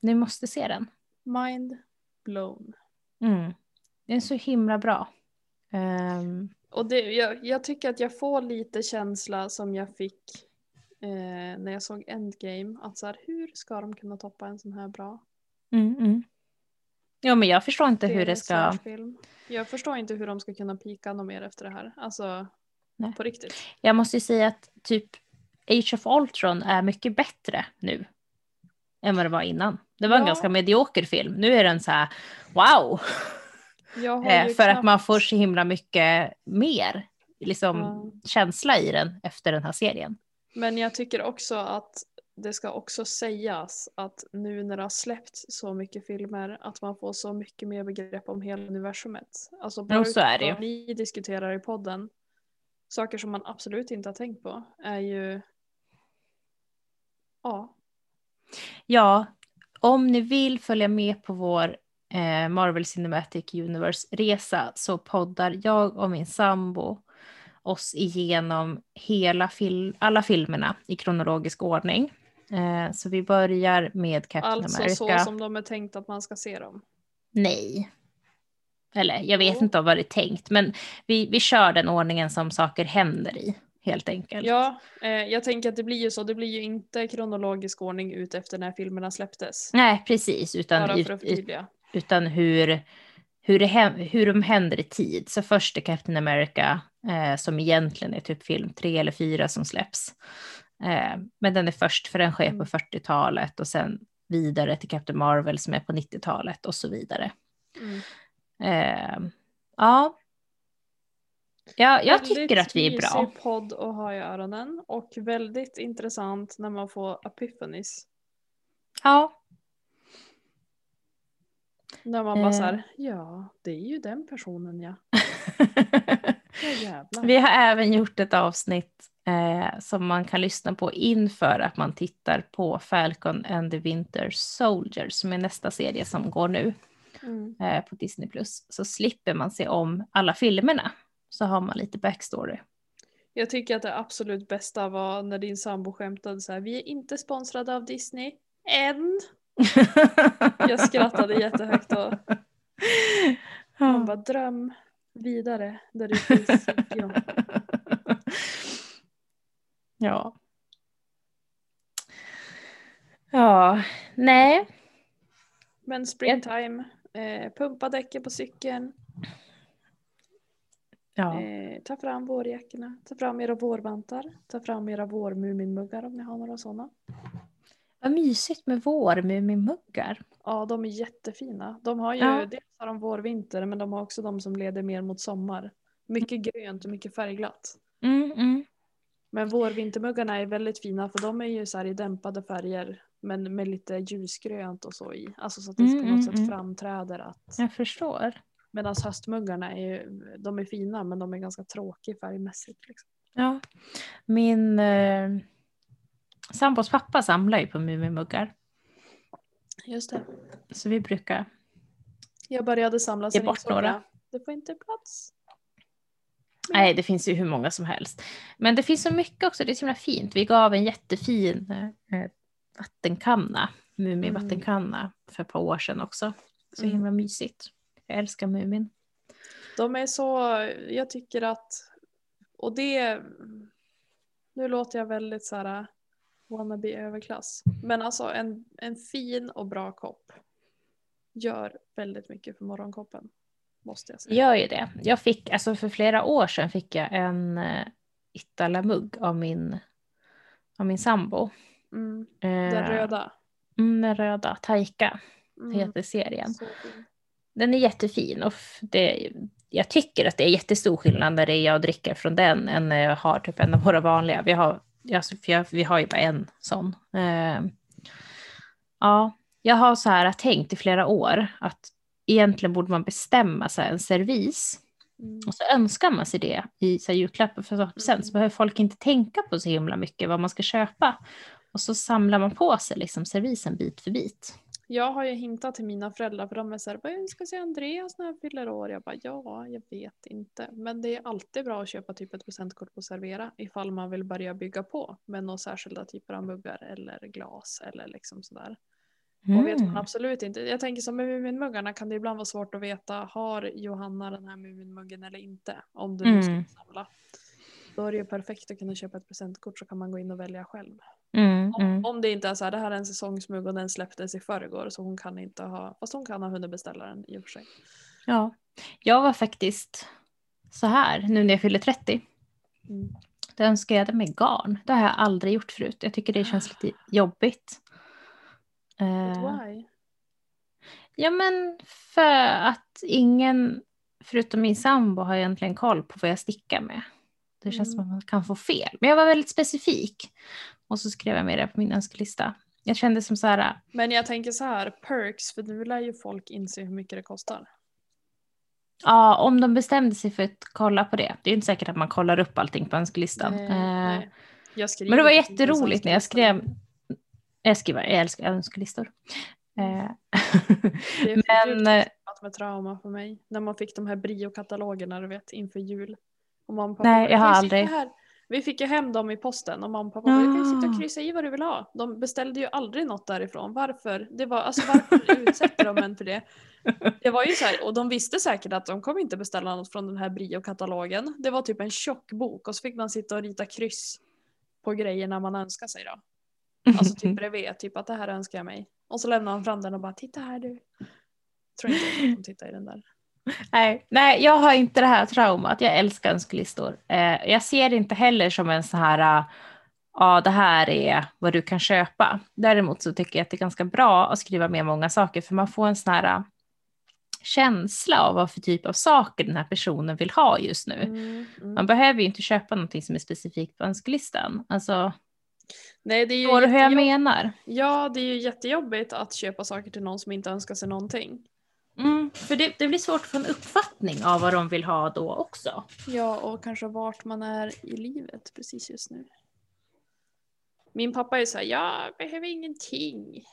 ni måste se den. Mind blown. Mm. Den är så himla bra. Um... Och det, jag, jag, tycker att jag får lite känsla som jag fick eh, när jag såg Endgame. Att så här, hur ska de kunna toppa en sån här bra? Mm, mm. Ja men jag förstår inte det hur det ska... Film. Jag förstår inte hur de ska kunna pika något mer efter det här. Alltså Nej. på riktigt. Jag måste ju säga att typ Age of Ultron är mycket bättre nu. Än vad det var innan. Det var ja. en ganska medioker film. Nu är den så här wow. Eh, för knappt... att man får så himla mycket mer liksom, ja. känsla i den efter den här serien. Men jag tycker också att det ska också sägas att nu när det har släppts så mycket filmer att man får så mycket mer begrepp om hela universumet. Alltså bara jo, så är det ni diskuterar i podden, saker som man absolut inte har tänkt på är ju ja. Ja, om ni vill följa med på vår eh, Marvel Cinematic Universe-resa så poddar jag och min sambo oss igenom hela fil alla filmerna i kronologisk ordning. Eh, så vi börjar med Captain alltså America. Alltså så som de är tänkt att man ska se dem? Nej. Eller jag vet oh. inte vad det är tänkt, men vi, vi kör den ordningen som saker händer i. Helt enkelt. Ja, eh, jag tänker att det blir ju så. Det blir ju inte kronologisk ordning ut efter när filmerna släpptes. Nej, precis. Utan, förtydliga. utan hur, hur, det, hur de händer i tid. Så först är Captain America, eh, som egentligen är typ film tre eller fyra som släpps. Eh, men den är först för den sker på 40-talet mm. och sen vidare till Captain Marvel som är på 90-talet och så vidare. Mm. Eh, ja. ja, jag tycker att vi är bra. Väldigt podd att ha i öronen och väldigt intressant när man får epiphanies. Ja. När man bara eh. så här, ja det är ju den personen ja. ja vi har även gjort ett avsnitt eh, som man kan lyssna på inför att man tittar på Falcon and the Winter Soldier som är nästa serie som går nu mm. eh, på Disney+. Så slipper man se om alla filmerna så har man lite backstory. Jag tycker att det absolut bästa var när din sambo skämtade så här, vi är inte sponsrade av Disney, än. Jag skrattade jättehögt och man bara dröm vidare där det finns. Ja. Ja. Ja, nej. Men springtime, eh, pumpa däcken på cykeln. Ja. Eh, ta fram vårjackorna, ta fram era vårvantar, ta fram era vårmuminmuggar om ni har några sådana. Vad mysigt med vårmuminmuggar. Ja, de är jättefina. De har ju, ja. dels har de vårvinter men de har också de som leder mer mot sommar. Mycket grönt och mycket färgglatt. Mm, mm. Men vårvintermuggarna är väldigt fina för de är ju så här i dämpade färger men med lite ljusgrönt och så i. Alltså så att det mm, på något mm, sätt mm. framträder att. Jag förstår. Medan höstmuggarna är ju, de är fina men de är ganska tråkiga färgmässigt. Liksom. Ja, min eh, sambos pappa samlar ju på Mumimuggar. Just det. Så vi brukar. Jag började samla sen bort några. Det får inte plats. Nej, det finns ju hur många som helst. Men det finns så mycket också, det är så himla fint. Vi gav en jättefin eh, vattenkanna, Mumin-vattenkanna, mm. för ett par år sedan också. Så mm. himla mysigt. Jag älskar Mumin. De är så, jag tycker att, och det, nu låter jag väldigt så här wannabe överklass. Men alltså en, en fin och bra kopp gör väldigt mycket för morgonkoppen måste jag säga. Gör ju det. Jag fick, alltså för flera år sedan fick jag en uh, Itala-mugg av min, av min sambo. Mm. Den uh, röda? Mm, den röda, Taika mm. heter serien. Den är jättefin och det, jag tycker att det är jättestor skillnad när det jag dricker från den än när jag har typ en av våra vanliga. Vi har, alltså, jag, vi har ju bara en sån. Uh, ja, jag har så här tänkt i flera år att egentligen borde man bestämma sig en servis. Mm. Och så önskar man sig det i så här, julklappar för mm. sen så behöver folk inte tänka på så himla mycket vad man ska köpa. Och så samlar man på sig liksom servisen bit för bit. Jag har ju hintat till mina föräldrar för de är såhär, vad önskar sig Andreas när han fyller år? Jag bara, ja, jag vet inte. Men det är alltid bra att köpa typ ett presentkort på Servera ifall man vill börja bygga på med några särskilda typer av muggar eller glas eller liksom sådär. Och vet man Mm. absolut inte. Jag tänker som med Muminmuggarna kan det ibland vara svårt att veta, har Johanna den här Muminmuggen eller inte? Om du nu ska Mm. samla. Då är det ju perfekt att kunna köpa ett presentkort så kan man gå in och välja själv. Mm, Om, mm. om det inte är så här, det här är en säsongsmugg och den släpptes i förrgår så hon kan inte ha, fast hon kan ha hunnit beställa den i och för sig. Ja. Jag var faktiskt så här nu när jag fyller 30. Mm. Då önskade jag mig garn. Det har jag aldrig gjort förut. Jag tycker det känns lite jobbigt. Eh, why? ja men för att ingen förutom min sambo har egentligen koll på vad jag stickar med. Det känns som Mm. att man kan få fel. Men jag var väldigt specifik. Och så skrev jag med det på min önskelista. Jag kände som så här, Men jag tänker så här, perks, för nu lär ju folk inse hur mycket det kostar. ja om de bestämde sig för att kolla på det. Det är inte säkert att man kollar upp allting på önskelistan. Nej, Eh, nej. Men det var jätteroligt när jag skrev. Jag skriver, jag älskar önskelistor. Eh, Det är Men, eh, med trauma för mig. När man fick de här Brio-katalogerna du vet inför jul. Och och pappa Nej, bara, jag har "Kan sitta aldrig." Här? Vi fick ju hem dem i posten och mamma och pappa bara, du kan sitta Ah. och kryssa i vad du vill ha. De beställde ju aldrig något därifrån. Varför? Det var, alltså, varför utsätter de en för det? Det var ju så här, och de visste säkert att de kommer inte beställa något från den här Brio-katalogen. Det var typ en tjock bok och så fick man sitta och rita kryss på grejerna man önskar sig då. Alltså typ bredvid, typ att det här önskar jag mig. Och så lämnar han fram den och bara titta här du. Tror inte att de tittar i den där. Nej, nej, jag har inte det här traumat. Jag älskar önskelistor. Eh, jag ser det inte heller som en så här, eh, ja det här är vad du kan köpa. Däremot så tycker jag att det är ganska bra att skriva med många saker för man får en sån här eh, känsla av vad för typ av saker den här personen vill ha just nu. Mm, mm. Man behöver ju inte köpa någonting som är specifikt på önskelistan. Alltså, Nej, det är ju hur jag menar? Ja, det är ju jättejobbigt att köpa saker till någon som inte önskar sig någonting. Mm, för det, det blir svårt att få en uppfattning av vad de vill ha då också. Ja, och kanske vart man är i livet precis just nu. Min pappa är så här, jag behöver ingenting.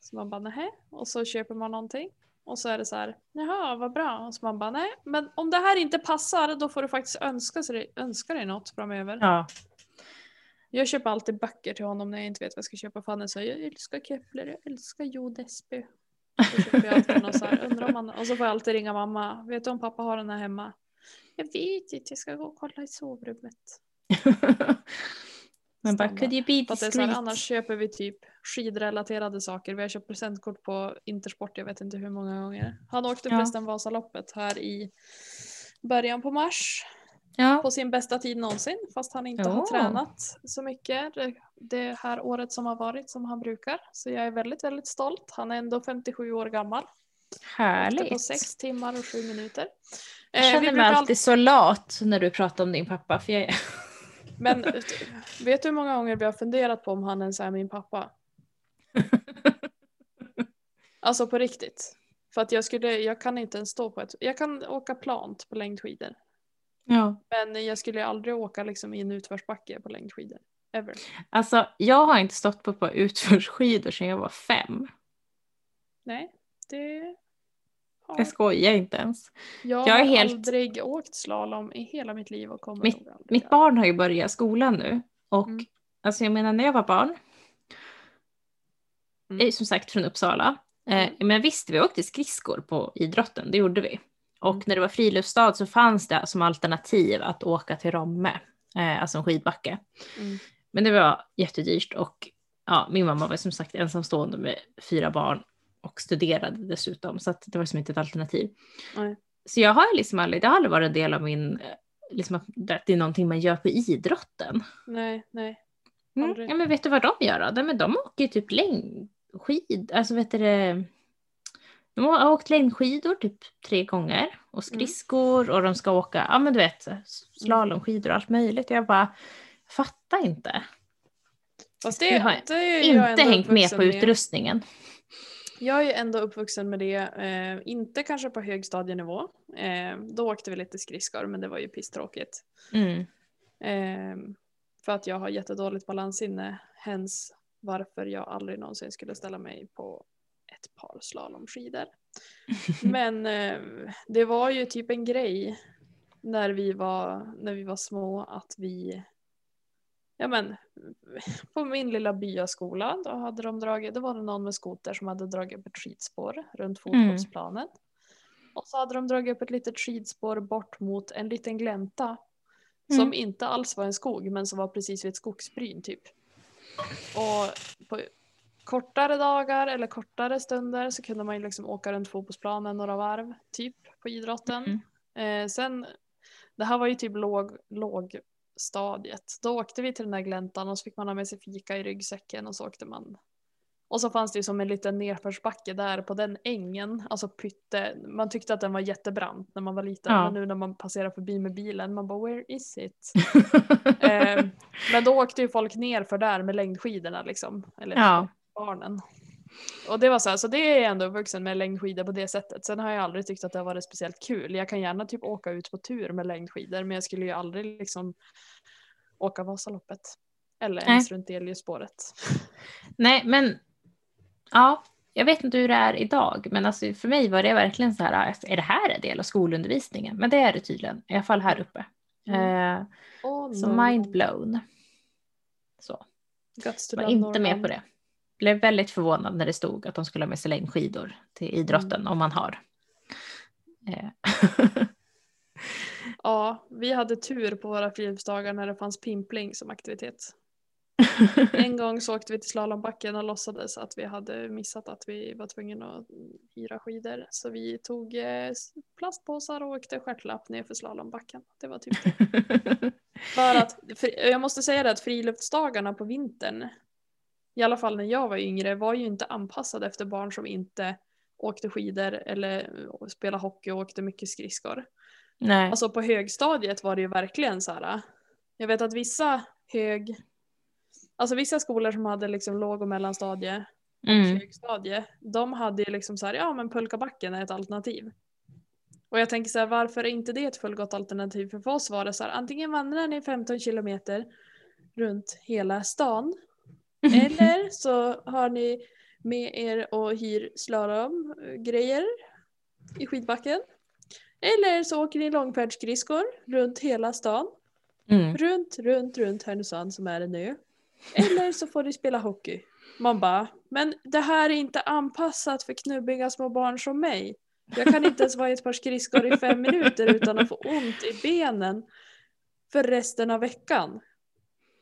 Så man bara, nähä. Och så köper man någonting. Och så är det så här, jaha, vad bra. Och så man bara, nej, men om det här inte passar, då får du faktiskt önska, sig, önska dig något framöver. Ja. Jag köper alltid böcker till honom när jag inte vet vad jag ska köpa. För han är så här, jag älskar Kepler, jag älskar Jo Desby. Så köper jag alltid så här, undrar om han, och så får jag alltid ringa mamma. Vet du om pappa har den här hemma? Jag vet inte, jag ska gå och kolla i sovrummet. Men bara, could you be så här, discreet? annars köper vi typ skidrelaterade saker. Vi har köpt presentkort på Intersport, jag vet inte hur många gånger. Han åkte Ja. förresten Vasaloppet här i början på mars. Ja. På sin bästa tid någonsin, fast han inte har Åh. tränat så mycket det, det här året som har varit som han brukar. Så jag är väldigt, väldigt stolt. Han är ändå 57 år gammal. Åkte på Härligt. 6 timmar och 7 minuter. Jag Eh, vi känner mig brukar alltid så lat när du pratar om din pappa. För jag. Men eh, vet du hur många gånger vi har funderat på om han ens är min pappa? Alltså på riktigt. För att jag skulle, jag kan inte ens stå på ett, jag kan åka plant på längdskidor. Ja. Men jag skulle aldrig åka liksom i en utförsbacke på längdskidor. Ever. Alltså, jag har inte stått på, på utförsskidor sedan jag var fem. Nej, det har Jag skojar inte ens. jag, jag har helt- aldrig åkt slalom i hela mitt liv och kommer Mitt- Mitt barn har ju börjat skolan nu. Och Mm. alltså jag menar när jag var barn, Mm. är som sagt från Uppsala. Eh, Mm. men visst, vi åkte skridskor på idrotten, det gjorde vi. Och Mm. när det var friluftsdag så fanns det som alternativ att åka till Romme, eh, alltså en skidbacke. Mm. Men det var jättedyrt och ja, min mamma var som sagt ensamstående med fyra barn och studerade dessutom så att det var som inte ett alternativ. Nej. Så jag har liksom aldrig, det har aldrig varit en del av min, eh, liksom att det är någonting man gör på idrotten. Nej, nej. Mm. Ja, men vet du vad de gör då? De, de åker ju typ längdskid, alltså vet du det, de har åkt längdskidor typ tre gånger och skridskor och de ska åka, ja men du vet, slalomskidor och allt möjligt. Jag bara fattar inte. Fast Jag det, har det jag Inte ändå hängt med på utrustningen. Jag är ändå uppvuxen med det, eh, inte kanske på högstadienivå. Eh, då åkte vi lite skridskor men det var ju pisstråkigt. Mm. Eh, för att jag har jättedåligt balanssinne, hens varför jag aldrig någonsin skulle ställa mig på ett par slalomskidor. Men eh, det var ju typ en grej när vi var, när vi var små att vi Ja men på min lilla byaskola då hade de dragit, det var det någon med skoter som hade dragit upp ett skidspår runt fotbollsplanen. Mm. Och så hade de dragit upp ett litet skidspår bort mot en liten glänta. Mm. Som inte alls var en skog men som var precis vid ett skogsbryn typ. Och på kortare dagar eller kortare stunder så kunde man ju liksom åka runt fotbollsplanen några varv typ på idrotten. Mm. Eh, sen, det här var ju typ låg, lågstadiet. Då åkte vi till den där gläntan och så fick man ha med sig fika i ryggsäcken och så åkte man och så fanns det ju som en liten nedförsbacke där på den ängen, alltså pytte. Man tyckte att den var jättebrant när man var liten, ja. men nu när man passerar förbi med bilen, man bara where is it? eh, men då åkte ju folk ner för där med längdskidorna liksom, eller ja. Barnen. Och det var så här, så det är jag ändå uppvuxen med längdskidor på det sättet. Sen har jag aldrig tyckt att det har varit speciellt kul. Jag kan gärna typ åka ut på tur med längdskidor, men jag skulle ju aldrig liksom åka Vasaloppet. Eller ens runt Eliusspåret. Nej, men Ja, jag vet inte hur det är idag, men alltså för mig var det verkligen så här, är det här en del av skolundervisningen? Men det är det tydligen, i alla fall här uppe. Mm. Eh, oh, så no. mind blown. Så. Var inte med på det. Blev väldigt förvånad när det stod att de skulle ha med sig längdskidor till idrotten mm. om man har. Eh. ja, vi hade tur på våra friluftsdagar när det fanns pimpling som aktivitet. en gång så åkte vi till slalombacken och låtsades att vi hade missat att vi var tvungna att hyra skidor. Så vi tog eh, plastpåsar och åkte stjärtlapp ner för slalombacken. Det var typ det. för att, för, jag måste säga det att friluftsdagarna på vintern, i alla fall när jag var yngre, var ju inte anpassade efter barn som inte åkte skidor eller spelade hockey och åkte mycket skridskor. Nej. Alltså på högstadiet var det ju verkligen så här. Jag vet att vissa hög Alltså vissa skolor som hade liksom låg och mellanstadie och mm. högstadie, de hade ju liksom så här, ja men pulkabacken är ett alternativ. Och jag tänker så här, varför är inte det ett fullgott alternativ? För, för oss var det så här, antingen vandrar ni 15 kilometer runt hela stan, eller så har ni med er och hyr slalomgrejer i skidbacken. Eller så åker ni långfärdsskridskor runt hela stan. Mm. Runt, runt, runt Härnösand som är en ö. Eller så får du spela hockey. Man bara, men det här är inte anpassat för knubbiga små barn som mig. Jag kan inte ens vara i ett par skridskor i fem minuter utan att få ont i benen för resten av veckan.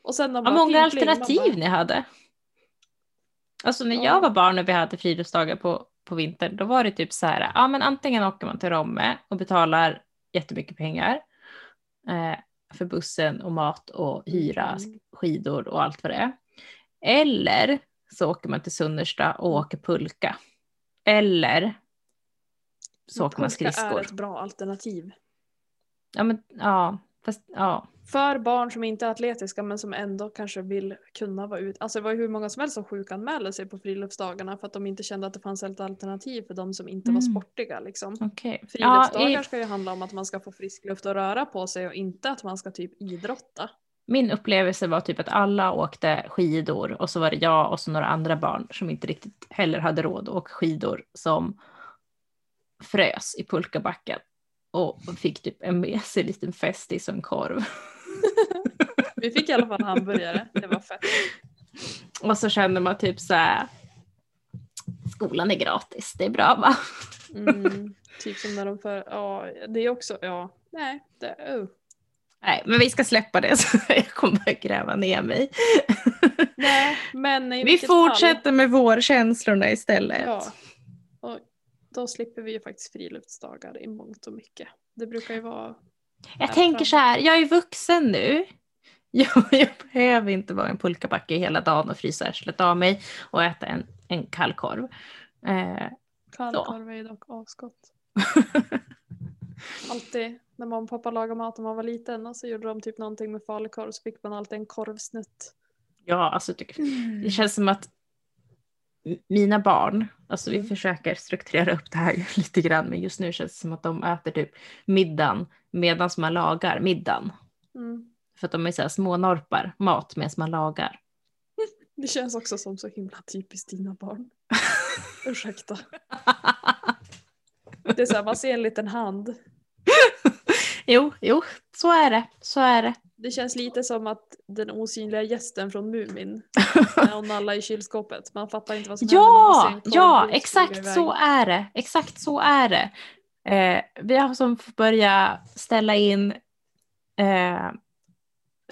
Och sen de bara, många alternativ bara, ni hade. Alltså när ja. jag var barn och vi hade friluftsdagar på, på vintern, då var det typ så här, ja men antingen åker man till Romme och betalar jättemycket pengar. Eh, för bussen och mat och hyra mm. skidor och allt vad det är. Eller så åker man till Sunnersta och mm. åker pulka. Eller så åker man skridskor. Pulka är ett bra alternativ. Ja, men ja, fast ja. För barn som inte är atletiska men som ändå kanske vill kunna vara ute. Alltså det var ju hur många som helst som sjukanmälde sig på friluftsdagarna för att de inte kände att det fanns ett alternativ för de som inte mm. var sportiga. Liksom. Okay. Friluftsdagar ja, i... ska ju handla om att man ska få frisk luft och röra på sig och inte att man ska typ idrotta. Min upplevelse var typ att alla åkte skidor och så var det jag och så några andra barn som inte riktigt heller hade råd att åka skidor som frös i pulkabacken och fick typ en med sig liten festis och en korv. Vi fick i alla fall hamburgare, det var fett. Och så känner man typ så här, skolan är gratis, det är bra va? Mm, typ som när de för, ja det är också, ja, nej, det, oh. Nej, men vi ska släppa det så jag kommer att gräva ner mig. Nej, men vi fortsätter fall. med vårkänslorna istället. Ja, och då slipper vi ju faktiskt friluftsdagar i mångt och mycket. Det brukar ju vara jag tänker så här, jag är vuxen nu. Jag, jag behöver inte vara en pulkabacke hela dagen och frysa arslet av mig och äta en, en kall korv. Eh, Kallkorv är dock asgott. alltid när mamma och pappa lagade mat när man var liten och så gjorde de typ någonting med falukorv så fick man alltid en korvsnutt. Ja, alltså det känns som att mina barn, alltså vi mm. försöker strukturera upp det här lite grann, men just nu känns det som att de äter typ middagen medan man lagar middagen. Mm. För att de är så här små norpar mat medan man lagar. Det känns också som så himla typiskt dina barn. Ursäkta. Det är så här, man ser en liten hand. jo, jo, så är det. Så är det. Det känns lite som att den osynliga gästen från Mumin. När hon nallar i kylskåpet. Man fattar inte vad som Ja, händer. ja, exakt så är det. Exakt så är det. Eh, vi har som börja ställa in eh,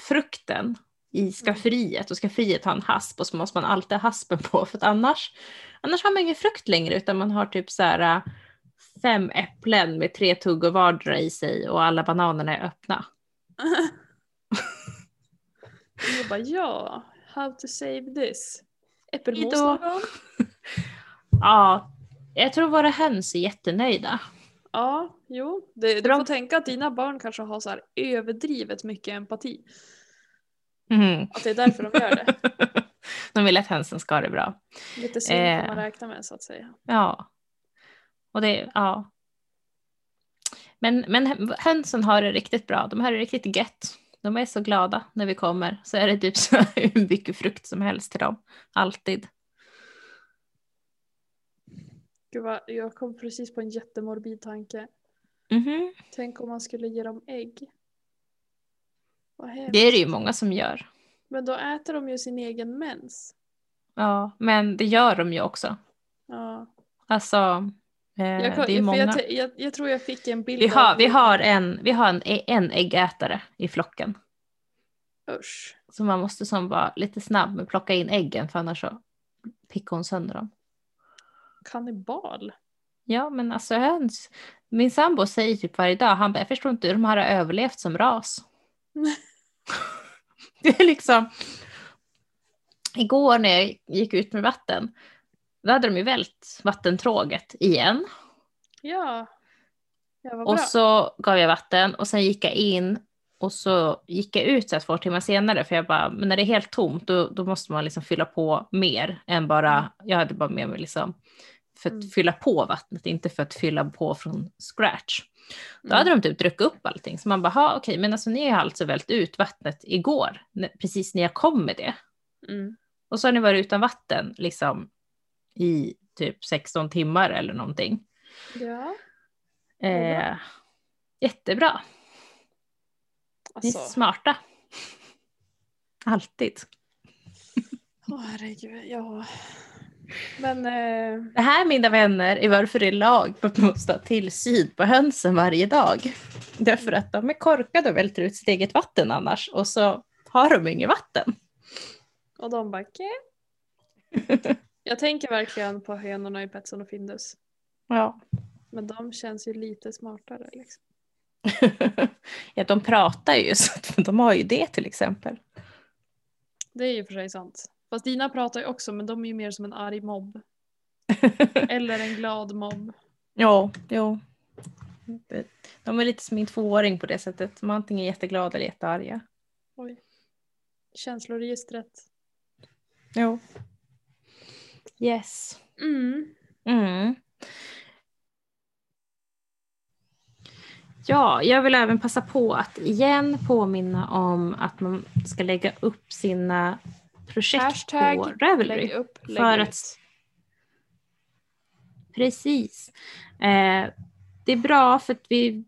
frukten i skafferiet och skafferiet har en hasp och så måste man alltid ha haspen på för att annars, annars har man ingen frukt längre utan man har typ så här eh, fem äpplen med tre tuggor vardera i sig och alla bananerna är öppna. Jag bara ja, how to save this. Äppelmos någon? Ja, jag tror våra höns är jättenöjda. Ja, jo. Det, du får tänka att dina barn kanske har så här överdrivet mycket empati. Mhm. Att det är därför de gör det. De vill att hönsen ska ha det bra. Lite synd Eh. får man räkna med så att säga. Ja. Och det, ja. Men, men hönsen har det riktigt bra. De har det riktigt gött. De är så glada när vi kommer. Så är det typ så hur mycket frukt som helst till dem. Alltid. Gud vad, jag kom precis på en jättemorbid tanke. Mhm. Tänk om man skulle ge dem ägg. Vad hemskt. Det är det ju många som gör. Men då äter de ju sin egen mens. Ja, men det gör de ju också. Ja. Alltså, eh, Jag, kan- det är många. jag, jag, jag tror jag fick en bild Vi har, av- vi har, en, vi har en, en äggätare i flocken. Usch. Så man måste som vara lite snabb med att plocka in äggen för annars så pickar hon sönder dem. Kannibal. Ja, men alltså höns. Min sambo säger typ varje dag, han bara, jag förstår inte hur de har överlevt som ras. det är liksom. Igår när jag gick ut med vatten, då hade de ju vält vattentråget igen. Ja. Och bra. så gav jag vatten och sen gick jag in och så gick jag ut så här två timmar senare för jag bara, men när det är helt tomt då, då måste man liksom fylla på mer än bara, jag hade bara med mig liksom för att Mm. fylla på vattnet, inte för att fylla på från scratch. Då Mm. hade de typ druckit upp allting, så man bara, "Ha, okej, men alltså ni har alltså vält ut vattnet igår, precis när jag kom med det. Mm. Och så har ni varit utan vatten liksom i typ 16 timmar eller någonting. Ja. Eh, jättebra. Ni är Alltså. smarta. Alltid. Åh herregud. Ja. Men. Eh, Det här mina vänner är varför det är lag på att man måste ha tillsyn på hönsen varje dag. Därför att de är korkade och välter ut sitt eget vatten annars och så har de inget vatten. och de bara "Kä?" Jag tänker verkligen på hönorna i Petson och Findus. Ja. Men de känns ju lite smartare liksom. ja, de pratar ju så de har ju det till exempel. Det är ju för sig sant. Fast dina pratar ju också men de är ju mer som en arg mobb. Eller en glad mobb. ja, jo. De är lite som min tvååring på det sättet. De är antingen jätteglada eller jättearga. Oj. Känsloregistret. Jo. Yes. Mm. Mm. Ja, jag vill även passa på att igen påminna om att man ska lägga upp sina projekt Hashtag på Ravelry. Upp, För ut. att- Precis. Eh, det är bra för att vi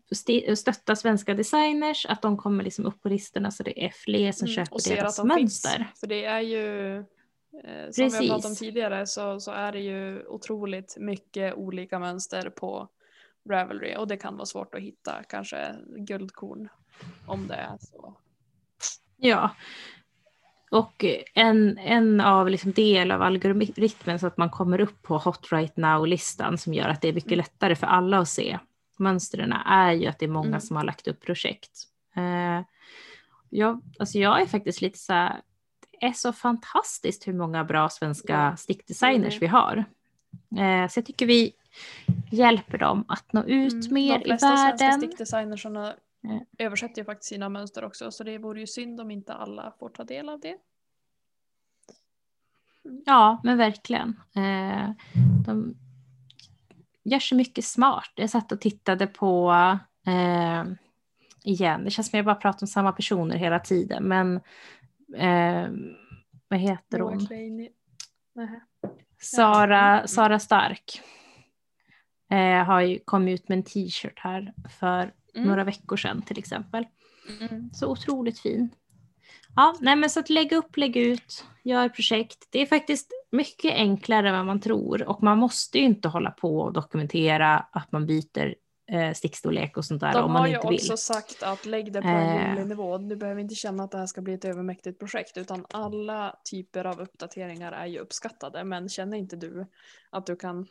stöttar svenska designers, att de kommer liksom upp på listorna så det är fler som Mm, köper deras de mönster. finns. För det är ju, eh, som vi har pratat om Precis. tidigare, så, så är det ju otroligt mycket olika mönster på Ravelry och det kan vara svårt att hitta kanske guldkorn om det är så. Ja. Och en, en av liksom del av algoritmen så att man kommer upp på Hot Right Now-listan som gör att det är mycket Mm. lättare för alla att se mönstren är ju att det är många Mm. som har lagt upp projekt. Eh, jag, alltså jag är faktiskt lite så här, det är så fantastiskt hur många bra svenska stickdesigners vi har. Eh, så jag tycker vi hjälper dem att nå ut Mm, mer De i flesta svenska världen. Mm. översätter ju faktiskt sina mönster också så det vore ju synd om inte alla får ta del av det. Ja, men verkligen. Eh, de gör så mycket smart. Jag satt och tittade på, eh, igen, det känns som jag bara pratar om samma personer hela tiden, men eh, vad heter hon? Sara, Sara Stark eh, har ju kommit ut med en t-shirt här för Mm. några veckor sedan till exempel. Mm. Så otroligt fin. Ja, nej men så att lägga upp, lägga ut, gör projekt. Det är faktiskt mycket enklare än vad man tror och man måste ju inte hålla på och dokumentera att man byter eh, stickstorlek och sånt där De om har man ju inte vill. också sagt att lägg det på en Eh. rimlig nivå. Du behöver inte känna att det här ska bli ett övermäktigt projekt utan alla typer av uppdateringar är ju uppskattade. Men känner inte du att du kan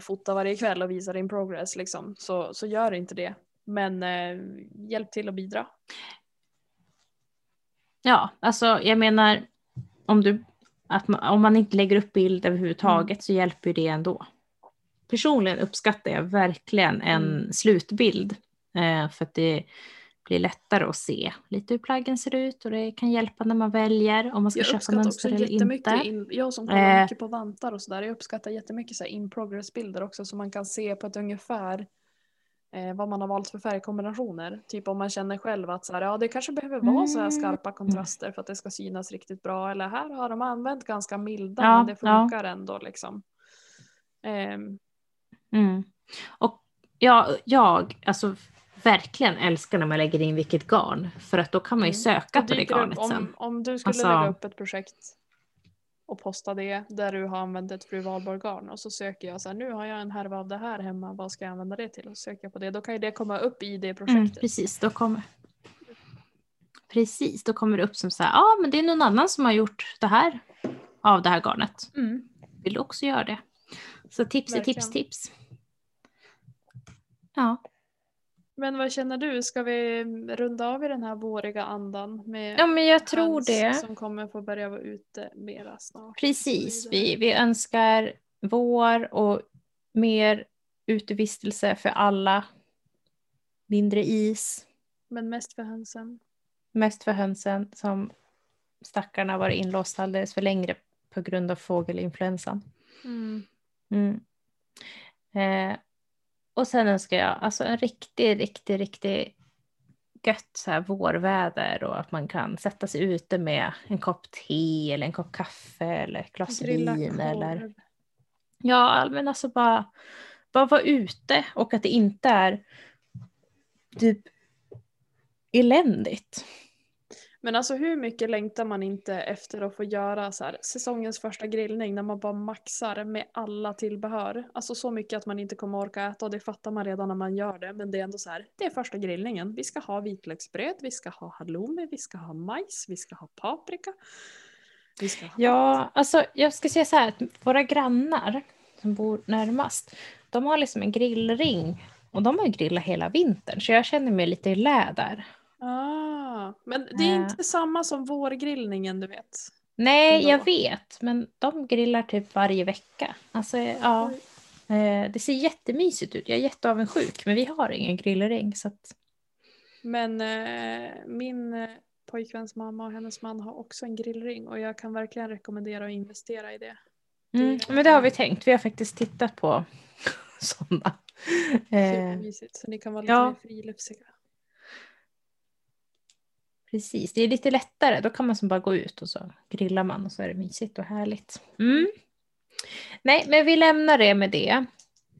fota varje kväll och visa din progress liksom, så, så gör inte det. Men eh, hjälp till att bidra. Ja, alltså jag menar om, du, att man, om man inte lägger upp bild överhuvudtaget Mm. så hjälper det ändå. Personligen uppskattar jag verkligen en Mm. slutbild eh, för att det blir lättare att se lite hur plaggen ser ut och det kan hjälpa när man väljer om man ska Jag köpa mönster eller inte. in, jag som kollar Eh. mycket på vantar och sådär, jag uppskattar jättemycket så in progress bilder också så man kan se på ett ungefär eh, vad man har valt för färgkombinationer. Typ om man känner själv att så här, ja, det kanske behöver vara så här Mm. skarpa kontraster för att det ska synas riktigt bra eller här har de använt ganska milda Ja, men det ja. funkar ändå liksom. Ehm, Mm. Och jag, jag alltså, verkligen älskar när man lägger in vilket garn för att då kan man ju Mm. söka då på det det upp- garnet sen. om, om du skulle Alltså- lägga upp ett projekt och posta det där du har använt ett fru Valborg garn och så söker jag så här, nu har jag en härva av det här hemma, vad ska jag använda det till? Och så söker jag på det, då kan ju det komma upp i det Mm, projektet. precis, då kommer Precis, då kommer det upp som så här, ja ah, men det är någon annan som har gjort det här av det här garnet. Mm. Vill du också göra det? Så tips är tips, tips. Ja, Men vad känner du, ska vi runda av i den här våriga andan med ja men jag tror det. som kommer få börja vara ute mera snart? Precis, vi, vi önskar vår och mer utevistelse för alla. Mindre is, Men mest för hönsen. mest för hönsen som stackarna var inlåsta alldeles för länge på grund av fågelinfluensan. Mm. Mm. Eh, och sen önskar jag alltså en riktig, riktig, riktig gött så här vårväder och att man kan sätta sig ute med en kopp te eller en kopp kaffe eller ett glas vin eller. Ja, men alltså bara, bara vara ute och att det inte är typ eländigt. Men alltså hur mycket längtar man inte efter att få göra så här, säsongens första grillning när man bara maxar med alla tillbehör. Alltså så mycket att man inte kommer orka äta och det fattar man redan när man gör det. Men det är ändå så här, det är första grillningen. Vi ska ha vitlöksbröd, vi ska ha halloumi, vi ska ha majs, vi ska ha paprika. Vi ska ha Ja, alltså jag ska säga så här att våra grannar som bor närmast, de har liksom en grillring och de har grillat hela vintern så jag känner mig lite i lä där. Ah, men det är Eh. inte samma som vårgrillningen du vet. Nej, Ändå. jag vet, men de grillar typ varje vecka. Alltså, ja, eh, det ser jättemysigt ut. Jag är jätteavundsjuk, men vi har ingen grillring. Så att, Men eh, min eh, pojkväns mamma och hennes man har också en grillring och jag kan verkligen rekommendera att investera i det. mm, Det- men det har vi tänkt. Vi har faktiskt tittat på sådana. Supermysigt så ni kan vara lite ja. mer friluftsiga. Precis, det är lite lättare. Då kan man som bara gå ut och så grillar man och så är det mysigt och härligt. Mm. Nej, men vi lämnar det med det.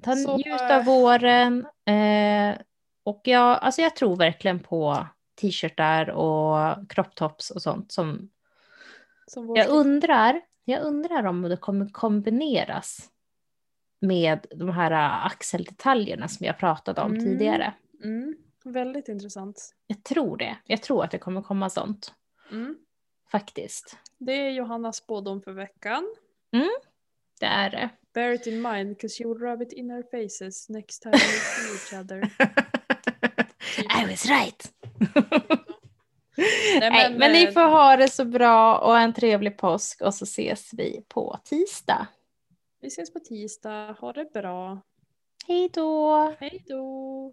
Ta Så, njut av våren. Eh, och jag, alltså jag tror verkligen på t-shirtar och crop tops och sånt som Som vår Jag undrar, jag undrar om det kommer kombineras med de här axeldetaljerna som jag pratade om Mm. tidigare. mm, väldigt intressant. Jag tror det. Jag tror att det kommer komma sånt Mm. faktiskt. Det är Johannas spådom för veckan. Det är det. Bear it in mind because you will rub it in our faces next time we see each other. I was right. Nej, Nej, men, ni eh, får ha det så bra och en trevlig påsk och så ses vi på tisdag. Vi ses på tisdag. Ha det bra. Hej då! Hej då!